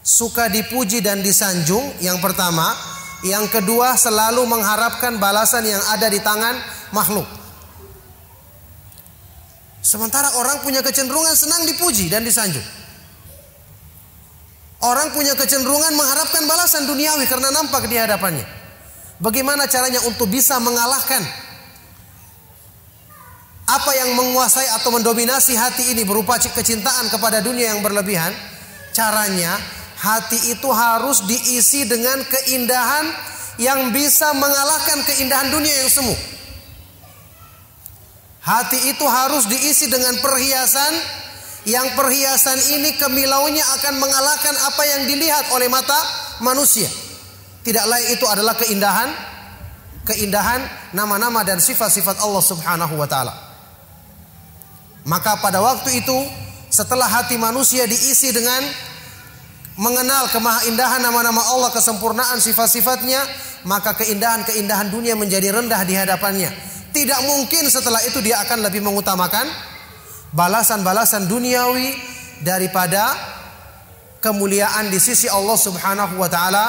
Suka dipuji dan disanjung yang pertama, yang kedua selalu mengharapkan balasan yang ada di tangan makhluk. Sementara orang punya kecenderungan senang dipuji dan disanjung. Orang punya kecenderungan mengharapkan balasan duniawi karena nampak di hadapannya. Bagaimana caranya untuk bisa mengalahkan apa yang menguasai atau mendominasi hati ini berupa kecintaan kepada dunia yang berlebihan? Caranya hati itu harus diisi dengan keindahan yang bisa mengalahkan keindahan dunia yang semu. Hati itu harus diisi dengan perhiasan yang perhiasan ini kemilaunya akan mengalahkan apa yang dilihat oleh mata manusia. Tidak lain itu adalah keindahan keindahan nama-nama dan sifat-sifat Allah Subhanahu wa taala. Maka pada waktu itu setelah hati manusia diisi dengan mengenal kemahaindahan nama-nama Allah, kesempurnaan sifat-sifatnya, maka keindahan-keindahan dunia menjadi rendah di hadapannya. Tidak mungkin setelah itu dia akan lebih mengutamakan balasan-balasan duniawi daripada kemuliaan di sisi Allah Subhanahu wa taala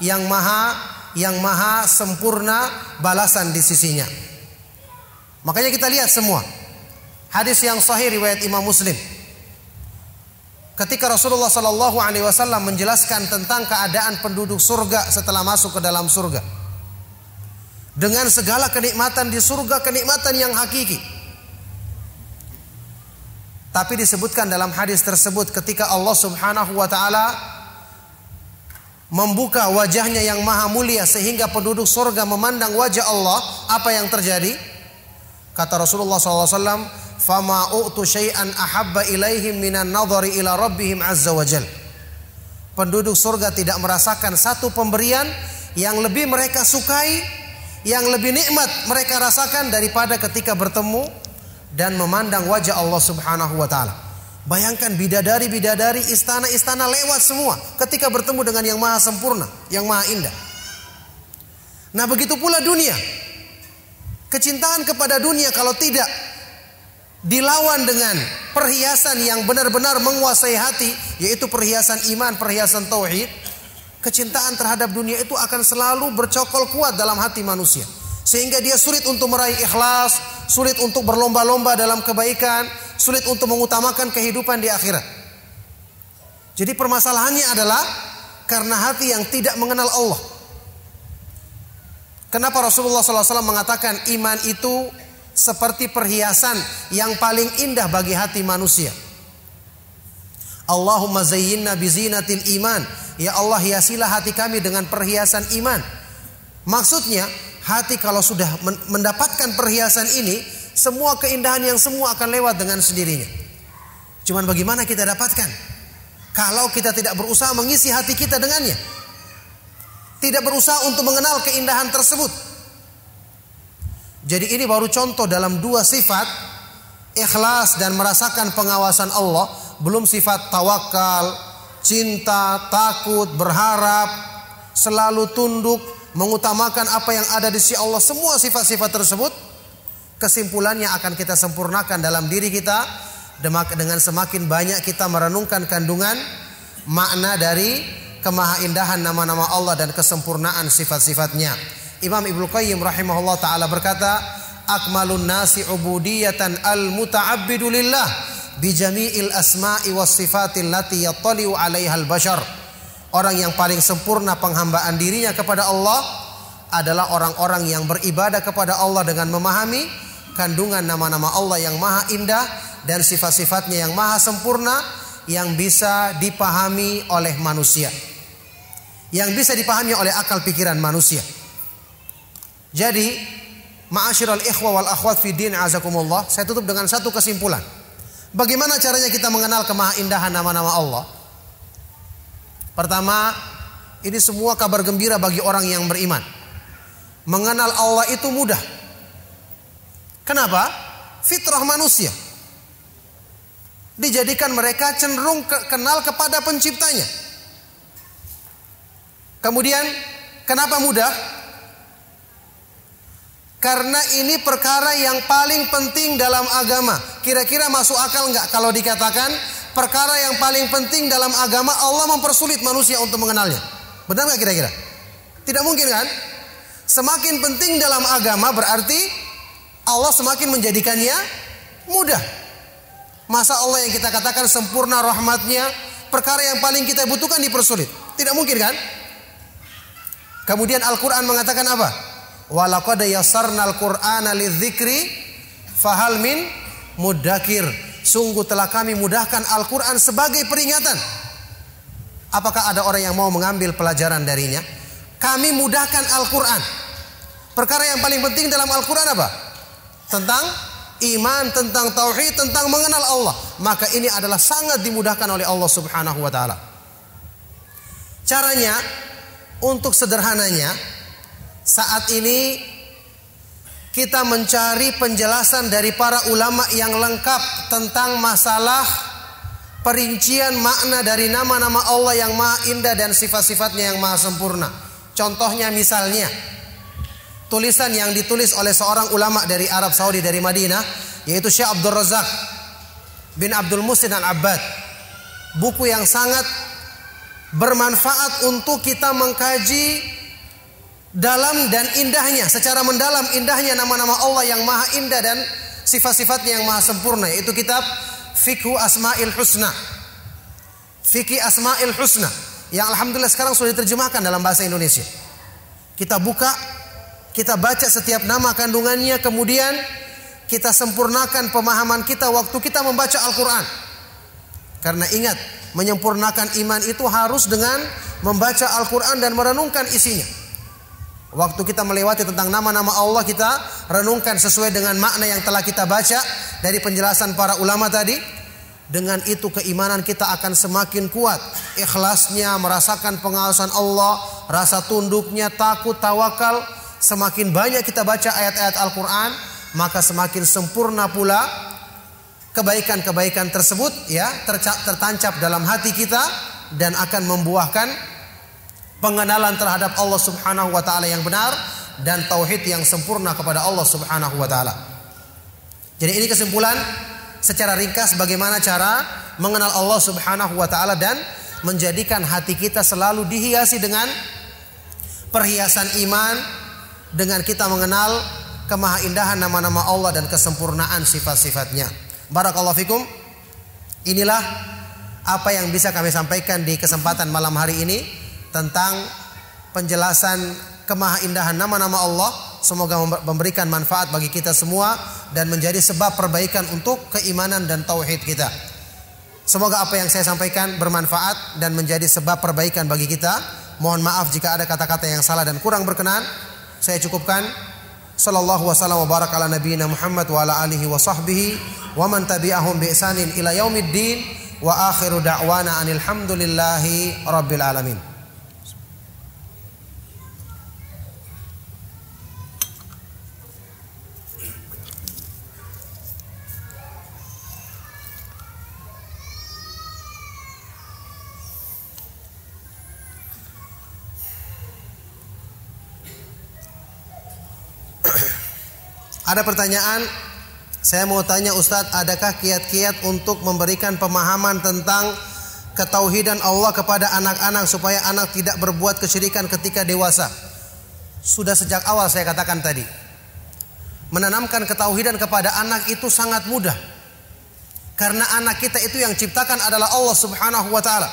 yang maha yang maha sempurna balasan di sisinya. Makanya kita lihat semua hadis yang sahih riwayat Imam Muslim. Ketika Rasulullah Sallallahu Alaihi Wasallam menjelaskan tentang keadaan penduduk surga setelah masuk ke dalam surga, dengan segala kenikmatan di surga, kenikmatan yang hakiki, tapi disebutkan dalam hadis tersebut ketika Allah Subhanahu wa taala membuka wajahnya yang maha mulia sehingga penduduk surga memandang wajah Allah, apa yang terjadi? Kata Rasulullah SAW, "Fama u'tu syai'an ahabba ilaihim minan nadhari ila rabbihim azza wa jal." Penduduk surga tidak merasakan satu pemberian yang lebih mereka sukai, yang lebih nikmat mereka rasakan daripada ketika bertemu dan memandang wajah Allah Subhanahu wa taala. Bayangkan bidadari-bidadari istana-istana lewat semua ketika bertemu dengan yang maha sempurna, yang maha indah. Nah, begitu pula dunia. Kecintaan kepada dunia kalau tidak dilawan dengan perhiasan yang benar-benar menguasai hati, yaitu perhiasan iman, perhiasan tauhid, kecintaan terhadap dunia itu akan selalu bercokol kuat dalam hati manusia. Sehingga dia sulit untuk meraih ikhlas, sulit untuk berlomba-lomba dalam kebaikan, sulit untuk mengutamakan kehidupan di akhirat. Jadi permasalahannya adalah karena hati yang tidak mengenal Allah. Kenapa Rasulullah SAW mengatakan iman itu seperti perhiasan yang paling indah bagi hati manusia. Allahumma zayyinna bizinatil iman. Ya Allah hiasilah hati kami dengan perhiasan iman. Maksudnya hati kalau sudah mendapatkan perhiasan ini, semua keindahan yang semua akan lewat dengan sendirinya. Cuman bagaimana kita dapatkan? Kalau kita tidak berusaha mengisi hati kita dengannya. Tidak berusaha untuk mengenal keindahan tersebut. Jadi ini baru contoh dalam dua sifat ikhlas dan merasakan pengawasan Allah, belum sifat tawakal, cinta, takut, berharap, selalu tunduk, mengutamakan apa yang ada di sisi Allah, semua sifat-sifat tersebut, kesimpulannya akan kita sempurnakan dalam diri kita dengan semakin banyak kita merenungkan kandungan makna dari kemahaindahan nama-nama Allah dan kesempurnaan sifat-sifatnya. Imam Ibnu Qayyim rahimahullah taala berkata, "Akmalun nasi ubudiyatan al-muta'abbidu lillah bi jami'il asma'i was sifatil lati yattali'u 'alaiha al-bashar." Orang yang paling sempurna penghambaan dirinya kepada Allah adalah orang-orang yang beribadah kepada Allah dengan memahami kandungan nama-nama Allah yang maha indah dan sifat-sifatnya yang maha sempurna yang bisa dipahami oleh manusia. Yang bisa dipahami oleh akal pikiran manusia. Jadi, ma'asyiral ikhwa wal akhwat fi din azakumullah, saya tutup dengan satu kesimpulan. Bagaimana caranya kita mengenal kemahaindahan nama-nama Allah? Pertama, ini semua kabar gembira bagi orang yang beriman. Mengenal Allah itu mudah. Kenapa? Fitrah manusia. Dijadikan mereka cenderung kenal kepada penciptanya. Kemudian kenapa mudah? Karena ini perkara yang paling penting dalam agama. Kira-kira masuk akal nggak kalau dikatakan perkara yang paling penting dalam agama Allah mempersulit manusia untuk mengenalnya. Benar nggak kira-kira? Tidak mungkin kan? Semakin penting dalam agama berarti Allah semakin menjadikannya mudah. Masa Allah yang kita katakan sempurna rahmatnya, perkara yang paling kita butuhkan dipersulit. Tidak mungkin kan? Kemudian Al-Quran mengatakan apa? Walaqad yassarnal Qur'ana lidzikri fahal min mudakir. Sungguh telah kami mudahkan Al-Quran sebagai peringatan. Apakah ada orang yang mau mengambil pelajaran darinya? Kami mudahkan Al-Quran. Perkara yang paling penting dalam Al-Quran apa? Tentang iman, tentang tauhid, tentang mengenal Allah. Maka ini adalah sangat dimudahkan oleh Allah Subhanahu wa taala. Caranya untuk sederhananya saat ini kita mencari penjelasan dari para ulama yang lengkap tentang masalah perincian makna dari nama-nama Allah yang maha indah dan sifat-sifatnya yang maha sempurna. Contohnya misalnya tulisan yang ditulis oleh seorang ulama dari Arab Saudi dari Madinah yaitu Syekh Abdul Razak bin Abdul Musin Al-Abbad. Buku yang sangat bermanfaat untuk kita mengkaji dalam dan indahnya secara mendalam indahnya nama-nama Allah yang maha indah dan sifat-sifatnya yang maha sempurna itu kitab Fikhu Asmaul Husna. Fikih Asmaul Husna yang alhamdulillah sekarang sudah diterjemahkan dalam bahasa Indonesia. Kita buka kita baca setiap nama kandungannya kemudian kita sempurnakan pemahaman kita waktu kita membaca Al-Qur'an. Karena ingat menyempurnakan iman itu harus dengan membaca Al-Qur'an dan merenungkan isinya Waktu kita melewati tentang nama-nama Allah kita renungkan sesuai dengan makna yang telah kita baca dari penjelasan para ulama tadi. Dengan itu keimanan kita akan semakin kuat. Ikhlasnya merasakan pengawasan Allah, rasa tunduknya, takut, tawakal. Semakin banyak kita baca ayat-ayat Al-Quran, maka semakin sempurna pula kebaikan-kebaikan tersebut ya tertancap dalam hati kita dan akan membuahkan pengenalan terhadap Allah Subhanahu wa taala yang benar dan tauhid yang sempurna kepada Allah Subhanahu wa taala. Jadi ini kesimpulan secara ringkas bagaimana cara mengenal Allah Subhanahu wa taala dan menjadikan hati kita selalu dihiasi dengan perhiasan iman dengan kita mengenal kemahaindahan nama-nama Allah dan kesempurnaan sifat-sifatnya. Barakallahu fikum. Inilah apa yang bisa kami sampaikan di kesempatan malam hari ini tentang penjelasan kemahaindahan nama-nama Allah. Semoga memberikan manfaat bagi kita semua dan menjadi sebab perbaikan untuk keimanan dan tauhid kita. Semoga apa yang saya sampaikan bermanfaat dan menjadi sebab perbaikan bagi kita. Mohon maaf jika ada kata-kata yang salah dan kurang berkenan. Saya cukupkan. Sallallahu wasallam wa barak ala nabiyina Muhammad wa ala alihi wa sahbihi wa man tabi'ahum bi ihsanin ila yaumiddin wa akhiru da'wana anil hamdulillahi rabbil alamin. Ada pertanyaan, saya mau tanya Ustadz, adakah kiat-kiat untuk memberikan pemahaman tentang ketauhidan Allah kepada anak-anak supaya anak tidak berbuat kesyirikan ketika dewasa? Sudah sejak awal saya katakan tadi. Menanamkan ketauhidan kepada anak itu sangat mudah. Karena anak kita itu yang ciptakan adalah Allah Subhanahu wa taala.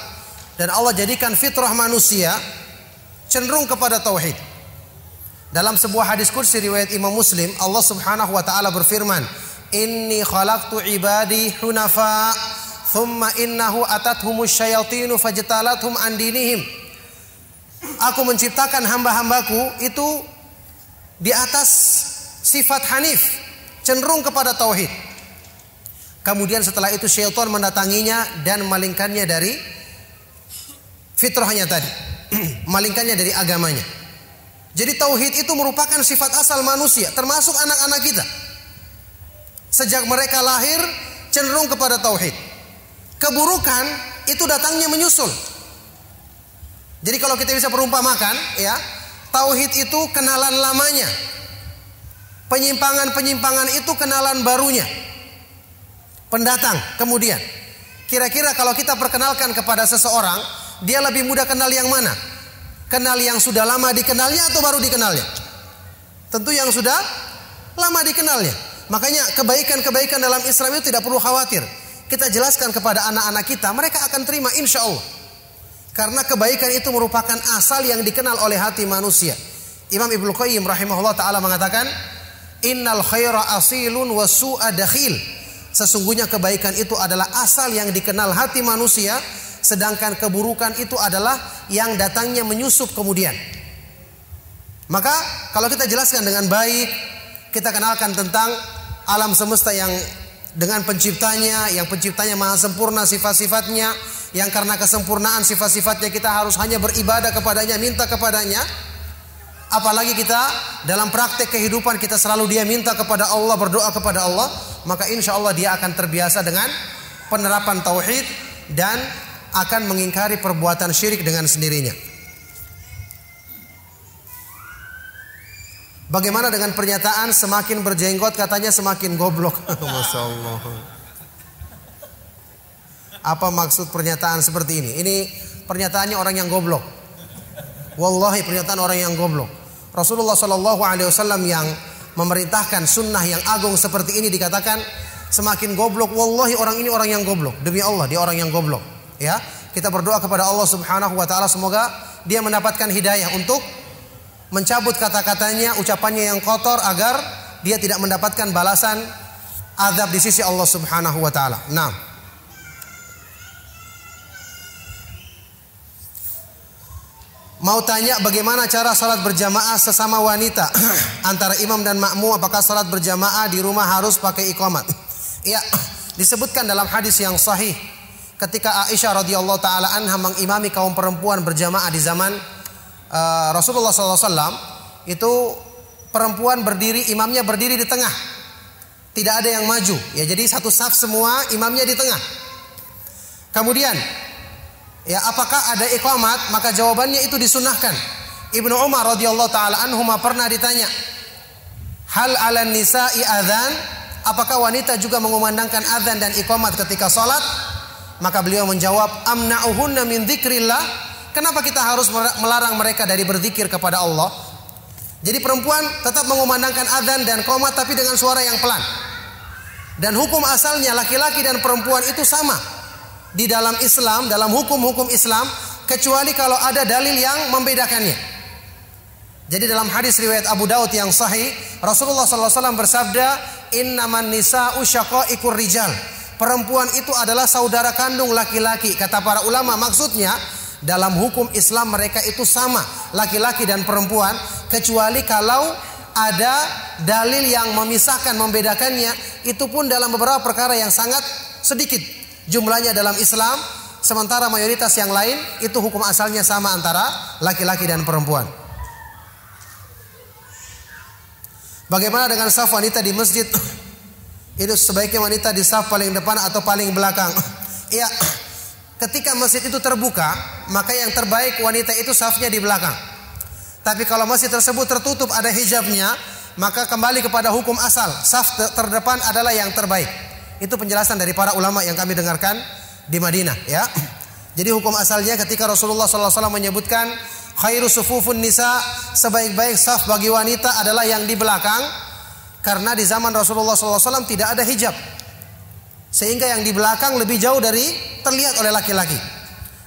Dan Allah jadikan fitrah manusia cenderung kepada tauhid. Dalam sebuah hadis kursi riwayat Imam Muslim, Allah Subhanahu wa taala berfirman, "Inni khalaqtu ibadi hunafa, thumma innahu atathumus syayatinu fajtalathum an dinihim." Aku menciptakan hamba-hambaku itu di atas sifat hanif, cenderung kepada tauhid. Kemudian setelah itu syaitan mendatanginya dan malingkannya dari fitrahnya tadi, malingkannya dari agamanya. Jadi tauhid itu merupakan sifat asal manusia, termasuk anak-anak kita. Sejak mereka lahir cenderung kepada tauhid. Keburukan itu datangnya menyusul. Jadi kalau kita bisa perumpamakan, ya, tauhid itu kenalan lamanya. Penyimpangan-penyimpangan itu kenalan barunya. Pendatang kemudian. Kira-kira kalau kita perkenalkan kepada seseorang, dia lebih mudah kenal yang mana? Kenal yang sudah lama dikenalnya atau baru dikenalnya? Tentu yang sudah lama dikenalnya. Makanya kebaikan-kebaikan dalam Islam itu tidak perlu khawatir. Kita jelaskan kepada anak-anak kita, mereka akan terima insya Allah. Karena kebaikan itu merupakan asal yang dikenal oleh hati manusia. Imam Ibnu Qayyim rahimahullah taala mengatakan, "Innal khaira asilun wa su'a dakhil." Sesungguhnya kebaikan itu adalah asal yang dikenal hati manusia, sedangkan keburukan itu adalah yang datangnya menyusup kemudian. Maka kalau kita jelaskan dengan baik, kita kenalkan tentang alam semesta yang dengan penciptanya, yang penciptanya maha sempurna sifat-sifatnya, yang karena kesempurnaan sifat-sifatnya kita harus hanya beribadah kepadanya, minta kepadanya. Apalagi kita dalam praktek kehidupan kita selalu dia minta kepada Allah, berdoa kepada Allah, maka insya Allah dia akan terbiasa dengan penerapan tauhid dan akan mengingkari perbuatan syirik dengan sendirinya. Bagaimana dengan pernyataan semakin berjenggot katanya semakin goblok? Masya Allah. Apa maksud pernyataan seperti ini? Ini pernyataannya orang yang goblok. Wallahi pernyataan orang yang goblok. Rasulullah Shallallahu Alaihi Wasallam yang memerintahkan sunnah yang agung seperti ini dikatakan semakin goblok. Wallahi orang ini orang yang goblok. Demi Allah dia orang yang goblok. Ya, kita berdoa kepada Allah Subhanahu Wa Taala semoga dia mendapatkan hidayah untuk mencabut kata-katanya, ucapannya yang kotor agar dia tidak mendapatkan balasan azab di sisi Allah Subhanahu wa taala. Nah. Mau tanya bagaimana cara salat berjamaah sesama wanita antara imam dan makmum apakah salat berjamaah di rumah harus pakai iqamat? Ya, disebutkan dalam hadis yang sahih ketika Aisyah radhiyallahu taala anha mengimami kaum perempuan berjamaah di zaman uh, Rasulullah SAW itu perempuan berdiri, imamnya berdiri di tengah. Tidak ada yang maju. Ya, jadi satu saf semua, imamnya di tengah. Kemudian, ya apakah ada iqamat? Maka jawabannya itu disunahkan. Ibnu Umar radhiyallahu taala anhuma pernah ditanya, "Hal 'alan nisa'i adzan?" Apakah wanita juga mengumandangkan adzan dan iqamat ketika salat? Maka beliau menjawab, "Amna'uhunna min dzikrillah." Kenapa kita harus melarang mereka dari berzikir kepada Allah? Jadi perempuan tetap mengumandangkan adzan dan qomat tapi dengan suara yang pelan. Dan hukum asalnya laki-laki dan perempuan itu sama. Di dalam Islam, dalam hukum-hukum Islam, kecuali kalau ada dalil yang membedakannya. Jadi dalam hadis riwayat Abu Daud yang sahih, Rasulullah SAW bersabda, Innaman nisa'u syaqa'ikur rijal. Perempuan itu adalah saudara kandung laki-laki. Kata para ulama maksudnya, dalam hukum Islam mereka itu sama, laki-laki dan perempuan, kecuali kalau ada dalil yang memisahkan, membedakannya, itu pun dalam beberapa perkara yang sangat sedikit jumlahnya dalam Islam, sementara mayoritas yang lain itu hukum asalnya sama antara laki-laki dan perempuan. Bagaimana dengan saf wanita di masjid? Itu sebaiknya wanita di saf paling depan atau paling belakang? Iya, ketika masjid itu terbuka, maka yang terbaik wanita itu safnya di belakang. Tapi kalau masjid tersebut tertutup ada hijabnya, maka kembali kepada hukum asal, saf terdepan adalah yang terbaik. Itu penjelasan dari para ulama yang kami dengarkan di Madinah, ya. Jadi hukum asalnya ketika Rasulullah SAW menyebutkan khairu sufufun nisa sebaik-baik saf bagi wanita adalah yang di belakang karena di zaman Rasulullah SAW tidak ada hijab sehingga yang di belakang lebih jauh dari terlihat oleh laki-laki.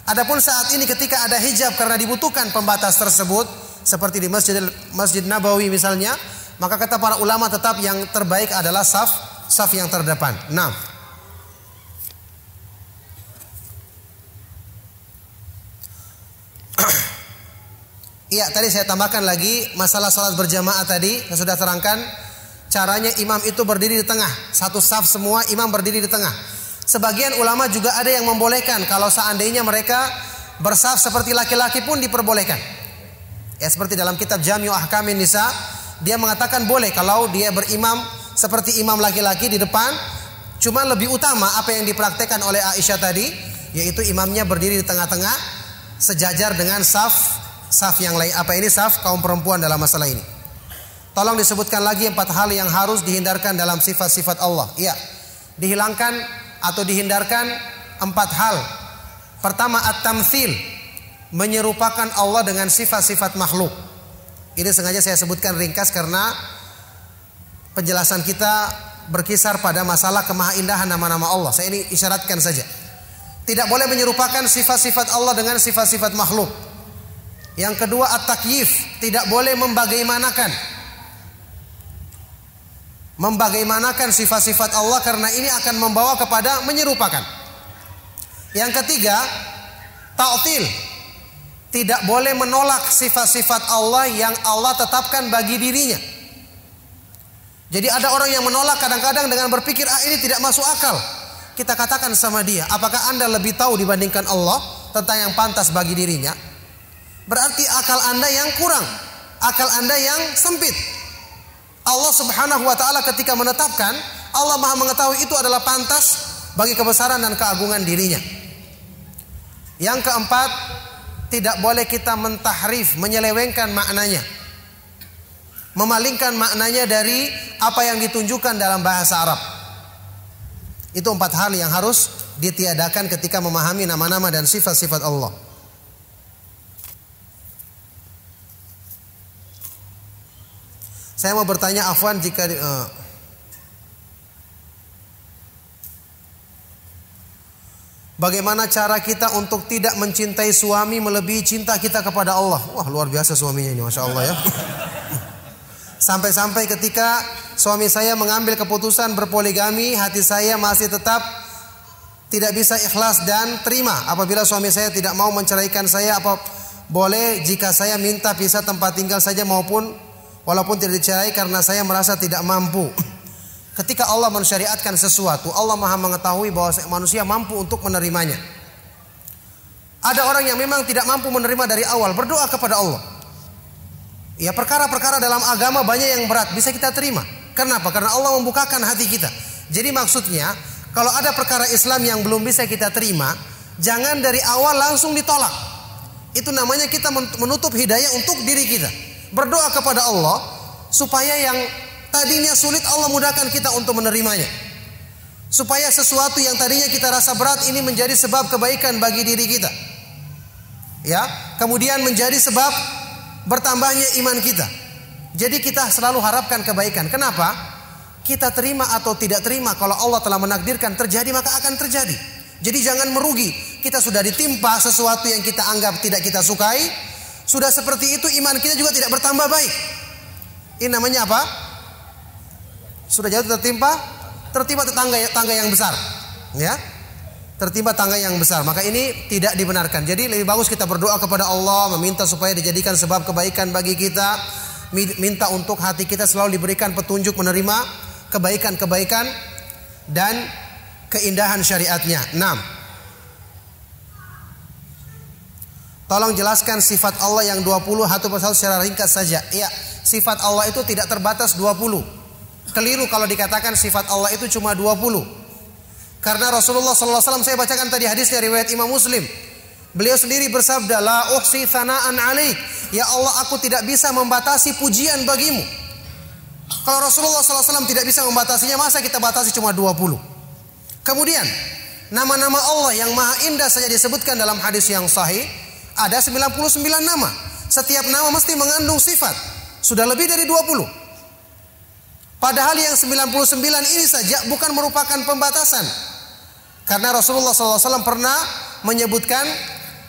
Adapun saat ini ketika ada hijab karena dibutuhkan pembatas tersebut seperti di Masjid Masjid Nabawi misalnya, maka kata para ulama tetap yang terbaik adalah saf saf yang terdepan. Nah, Iya, tadi saya tambahkan lagi masalah salat berjamaah tadi saya sudah terangkan Caranya imam itu berdiri di tengah, satu saf semua imam berdiri di tengah. Sebagian ulama juga ada yang membolehkan kalau seandainya mereka bersaf seperti laki-laki pun diperbolehkan. Ya seperti dalam kitab Jami'u Ahkamin Nisa, dia mengatakan boleh kalau dia berimam seperti imam laki-laki di depan, cuma lebih utama apa yang dipraktekkan oleh Aisyah tadi, yaitu imamnya berdiri di tengah-tengah sejajar dengan saf saf yang lain. Apa ini saf kaum perempuan dalam masalah ini? Tolong disebutkan lagi empat hal yang harus dihindarkan dalam sifat-sifat Allah. Iya, dihilangkan atau dihindarkan empat hal. Pertama at-tamthil, menyerupakan Allah dengan sifat-sifat makhluk. Ini sengaja saya sebutkan ringkas karena penjelasan kita berkisar pada masalah kemahaindahan nama-nama Allah. Saya ini isyaratkan saja. Tidak boleh menyerupakan sifat-sifat Allah dengan sifat-sifat makhluk. Yang kedua at-takyif, tidak boleh membagaimanakan membagaimanakan sifat-sifat Allah karena ini akan membawa kepada menyerupakan. Yang ketiga, ta'til. Tidak boleh menolak sifat-sifat Allah yang Allah tetapkan bagi dirinya. Jadi ada orang yang menolak kadang-kadang dengan berpikir ah ini tidak masuk akal. Kita katakan sama dia, apakah Anda lebih tahu dibandingkan Allah tentang yang pantas bagi dirinya? Berarti akal Anda yang kurang, akal Anda yang sempit. Allah Subhanahu wa taala ketika menetapkan Allah Maha mengetahui itu adalah pantas bagi kebesaran dan keagungan dirinya. Yang keempat, tidak boleh kita mentahrif, menyelewengkan maknanya. Memalingkan maknanya dari apa yang ditunjukkan dalam bahasa Arab. Itu empat hal yang harus ditiadakan ketika memahami nama-nama dan sifat-sifat Allah. Saya mau bertanya Afwan jika uh, Bagaimana cara kita untuk tidak mencintai suami melebihi cinta kita kepada Allah? Wah luar biasa suaminya ini, masya Allah ya. Sampai-sampai ketika suami saya mengambil keputusan berpoligami, hati saya masih tetap tidak bisa ikhlas dan terima. Apabila suami saya tidak mau menceraikan saya, apa boleh jika saya minta pisah tempat tinggal saja maupun walaupun tidak dicerai karena saya merasa tidak mampu. Ketika Allah mensyariatkan sesuatu, Allah Maha mengetahui bahwa manusia mampu untuk menerimanya. Ada orang yang memang tidak mampu menerima dari awal, berdoa kepada Allah. Ya perkara-perkara dalam agama banyak yang berat bisa kita terima. Kenapa? Karena Allah membukakan hati kita. Jadi maksudnya, kalau ada perkara Islam yang belum bisa kita terima, jangan dari awal langsung ditolak. Itu namanya kita menutup hidayah untuk diri kita berdoa kepada Allah supaya yang tadinya sulit Allah mudahkan kita untuk menerimanya. Supaya sesuatu yang tadinya kita rasa berat ini menjadi sebab kebaikan bagi diri kita. Ya, kemudian menjadi sebab bertambahnya iman kita. Jadi kita selalu harapkan kebaikan. Kenapa? Kita terima atau tidak terima kalau Allah telah menakdirkan terjadi maka akan terjadi. Jadi jangan merugi. Kita sudah ditimpa sesuatu yang kita anggap tidak kita sukai, sudah seperti itu iman kita juga tidak bertambah baik. Ini namanya apa? Sudah jatuh tertimpa, tertimpa tangga tangga yang besar. Ya. Tertimpa tangga yang besar. Maka ini tidak dibenarkan. Jadi lebih bagus kita berdoa kepada Allah, meminta supaya dijadikan sebab kebaikan bagi kita, minta untuk hati kita selalu diberikan petunjuk menerima kebaikan-kebaikan dan keindahan syariatnya. 6. Tolong jelaskan sifat Allah yang 20 satu persatu secara ringkas saja. Iya, sifat Allah itu tidak terbatas 20. Keliru kalau dikatakan sifat Allah itu cuma 20. Karena Rasulullah SAW saya bacakan tadi hadisnya riwayat Imam Muslim. Beliau sendiri bersabda, La uhsi thana'an alaik. Ya Allah aku tidak bisa membatasi pujian bagimu. Kalau Rasulullah SAW tidak bisa membatasinya, masa kita batasi cuma 20? Kemudian, nama-nama Allah yang maha indah saja disebutkan dalam hadis yang sahih ada 99 nama. Setiap nama mesti mengandung sifat. Sudah lebih dari 20. Padahal yang 99 ini saja bukan merupakan pembatasan. Karena Rasulullah SAW pernah menyebutkan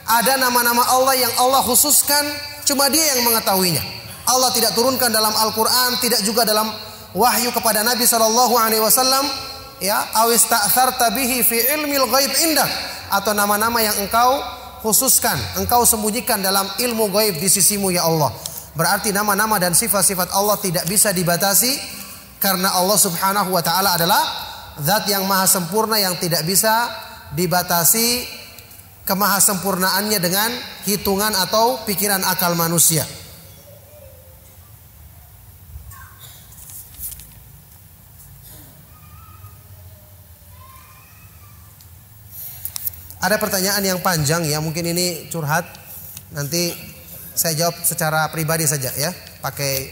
ada nama-nama Allah yang Allah khususkan cuma dia yang mengetahuinya. Allah tidak turunkan dalam Al-Quran, tidak juga dalam wahyu kepada Nabi Shallallahu Alaihi Wasallam. Ya, awis ta'tharta bihi fi ilmil ghaib indak atau nama-nama yang engkau khususkan, engkau sembunyikan dalam ilmu gaib di sisimu ya Allah. Berarti nama-nama dan sifat-sifat Allah tidak bisa dibatasi karena Allah Subhanahu wa taala adalah zat yang maha sempurna yang tidak bisa dibatasi kemahasempurnaannya dengan hitungan atau pikiran akal manusia. Ada pertanyaan yang panjang ya, mungkin ini curhat. Nanti saya jawab secara pribadi saja ya, pakai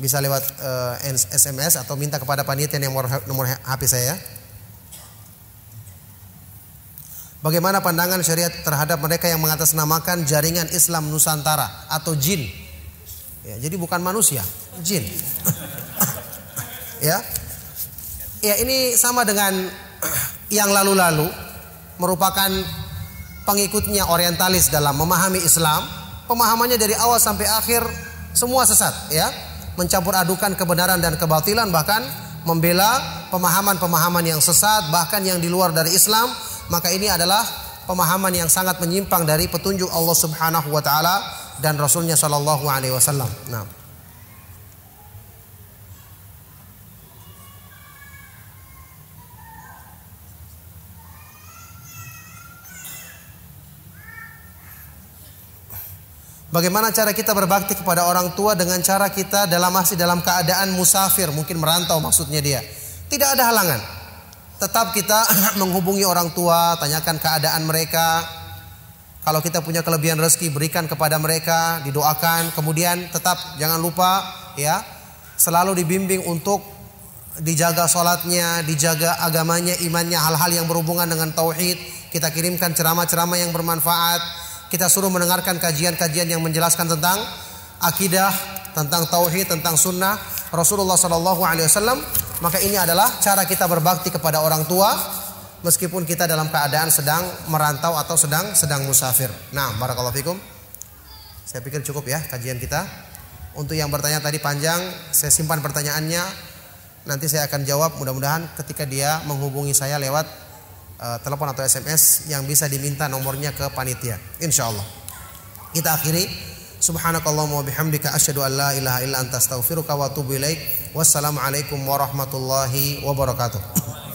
bisa lewat uh, eh, SMS atau minta kepada panitia yang nomor nomor HP saya. Bagaimana pandangan syariat terhadap mereka yang mengatasnamakan jaringan Islam Nusantara atau jin? Ya, jadi bukan manusia, jin. ya. Ya, ini sama dengan yang lalu-lalu merupakan pengikutnya orientalis dalam memahami Islam, pemahamannya dari awal sampai akhir semua sesat, ya. Mencampur adukan kebenaran dan kebatilan bahkan membela pemahaman-pemahaman yang sesat bahkan yang di luar dari Islam maka ini adalah pemahaman yang sangat menyimpang dari petunjuk Allah Subhanahu wa taala dan Rasulnya Shallallahu alaihi wasallam. Nah. Bagaimana cara kita berbakti kepada orang tua dengan cara kita dalam masih dalam keadaan musafir, mungkin merantau maksudnya dia. Tidak ada halangan tetap kita menghubungi orang tua, tanyakan keadaan mereka. Kalau kita punya kelebihan rezeki, berikan kepada mereka, didoakan. Kemudian tetap jangan lupa ya, selalu dibimbing untuk dijaga sholatnya, dijaga agamanya, imannya, hal-hal yang berhubungan dengan tauhid. Kita kirimkan ceramah-ceramah yang bermanfaat. Kita suruh mendengarkan kajian-kajian yang menjelaskan tentang akidah, tentang tauhid, tentang sunnah Rasulullah Shallallahu Alaihi Wasallam maka ini adalah cara kita berbakti kepada orang tua meskipun kita dalam keadaan sedang merantau atau sedang sedang musafir. Nah, barakallahu fikum. Saya pikir cukup ya kajian kita. Untuk yang bertanya tadi panjang, saya simpan pertanyaannya. Nanti saya akan jawab mudah-mudahan ketika dia menghubungi saya lewat uh, telepon atau SMS yang bisa diminta nomornya ke panitia. Insya Allah. Kita akhiri Subhanakallahumma bihamdika asyhadu an la ilaha illa anta astaghfiruka wa atubu ilaik. Wassalamualaikum warahmatullahi wabarakatuh.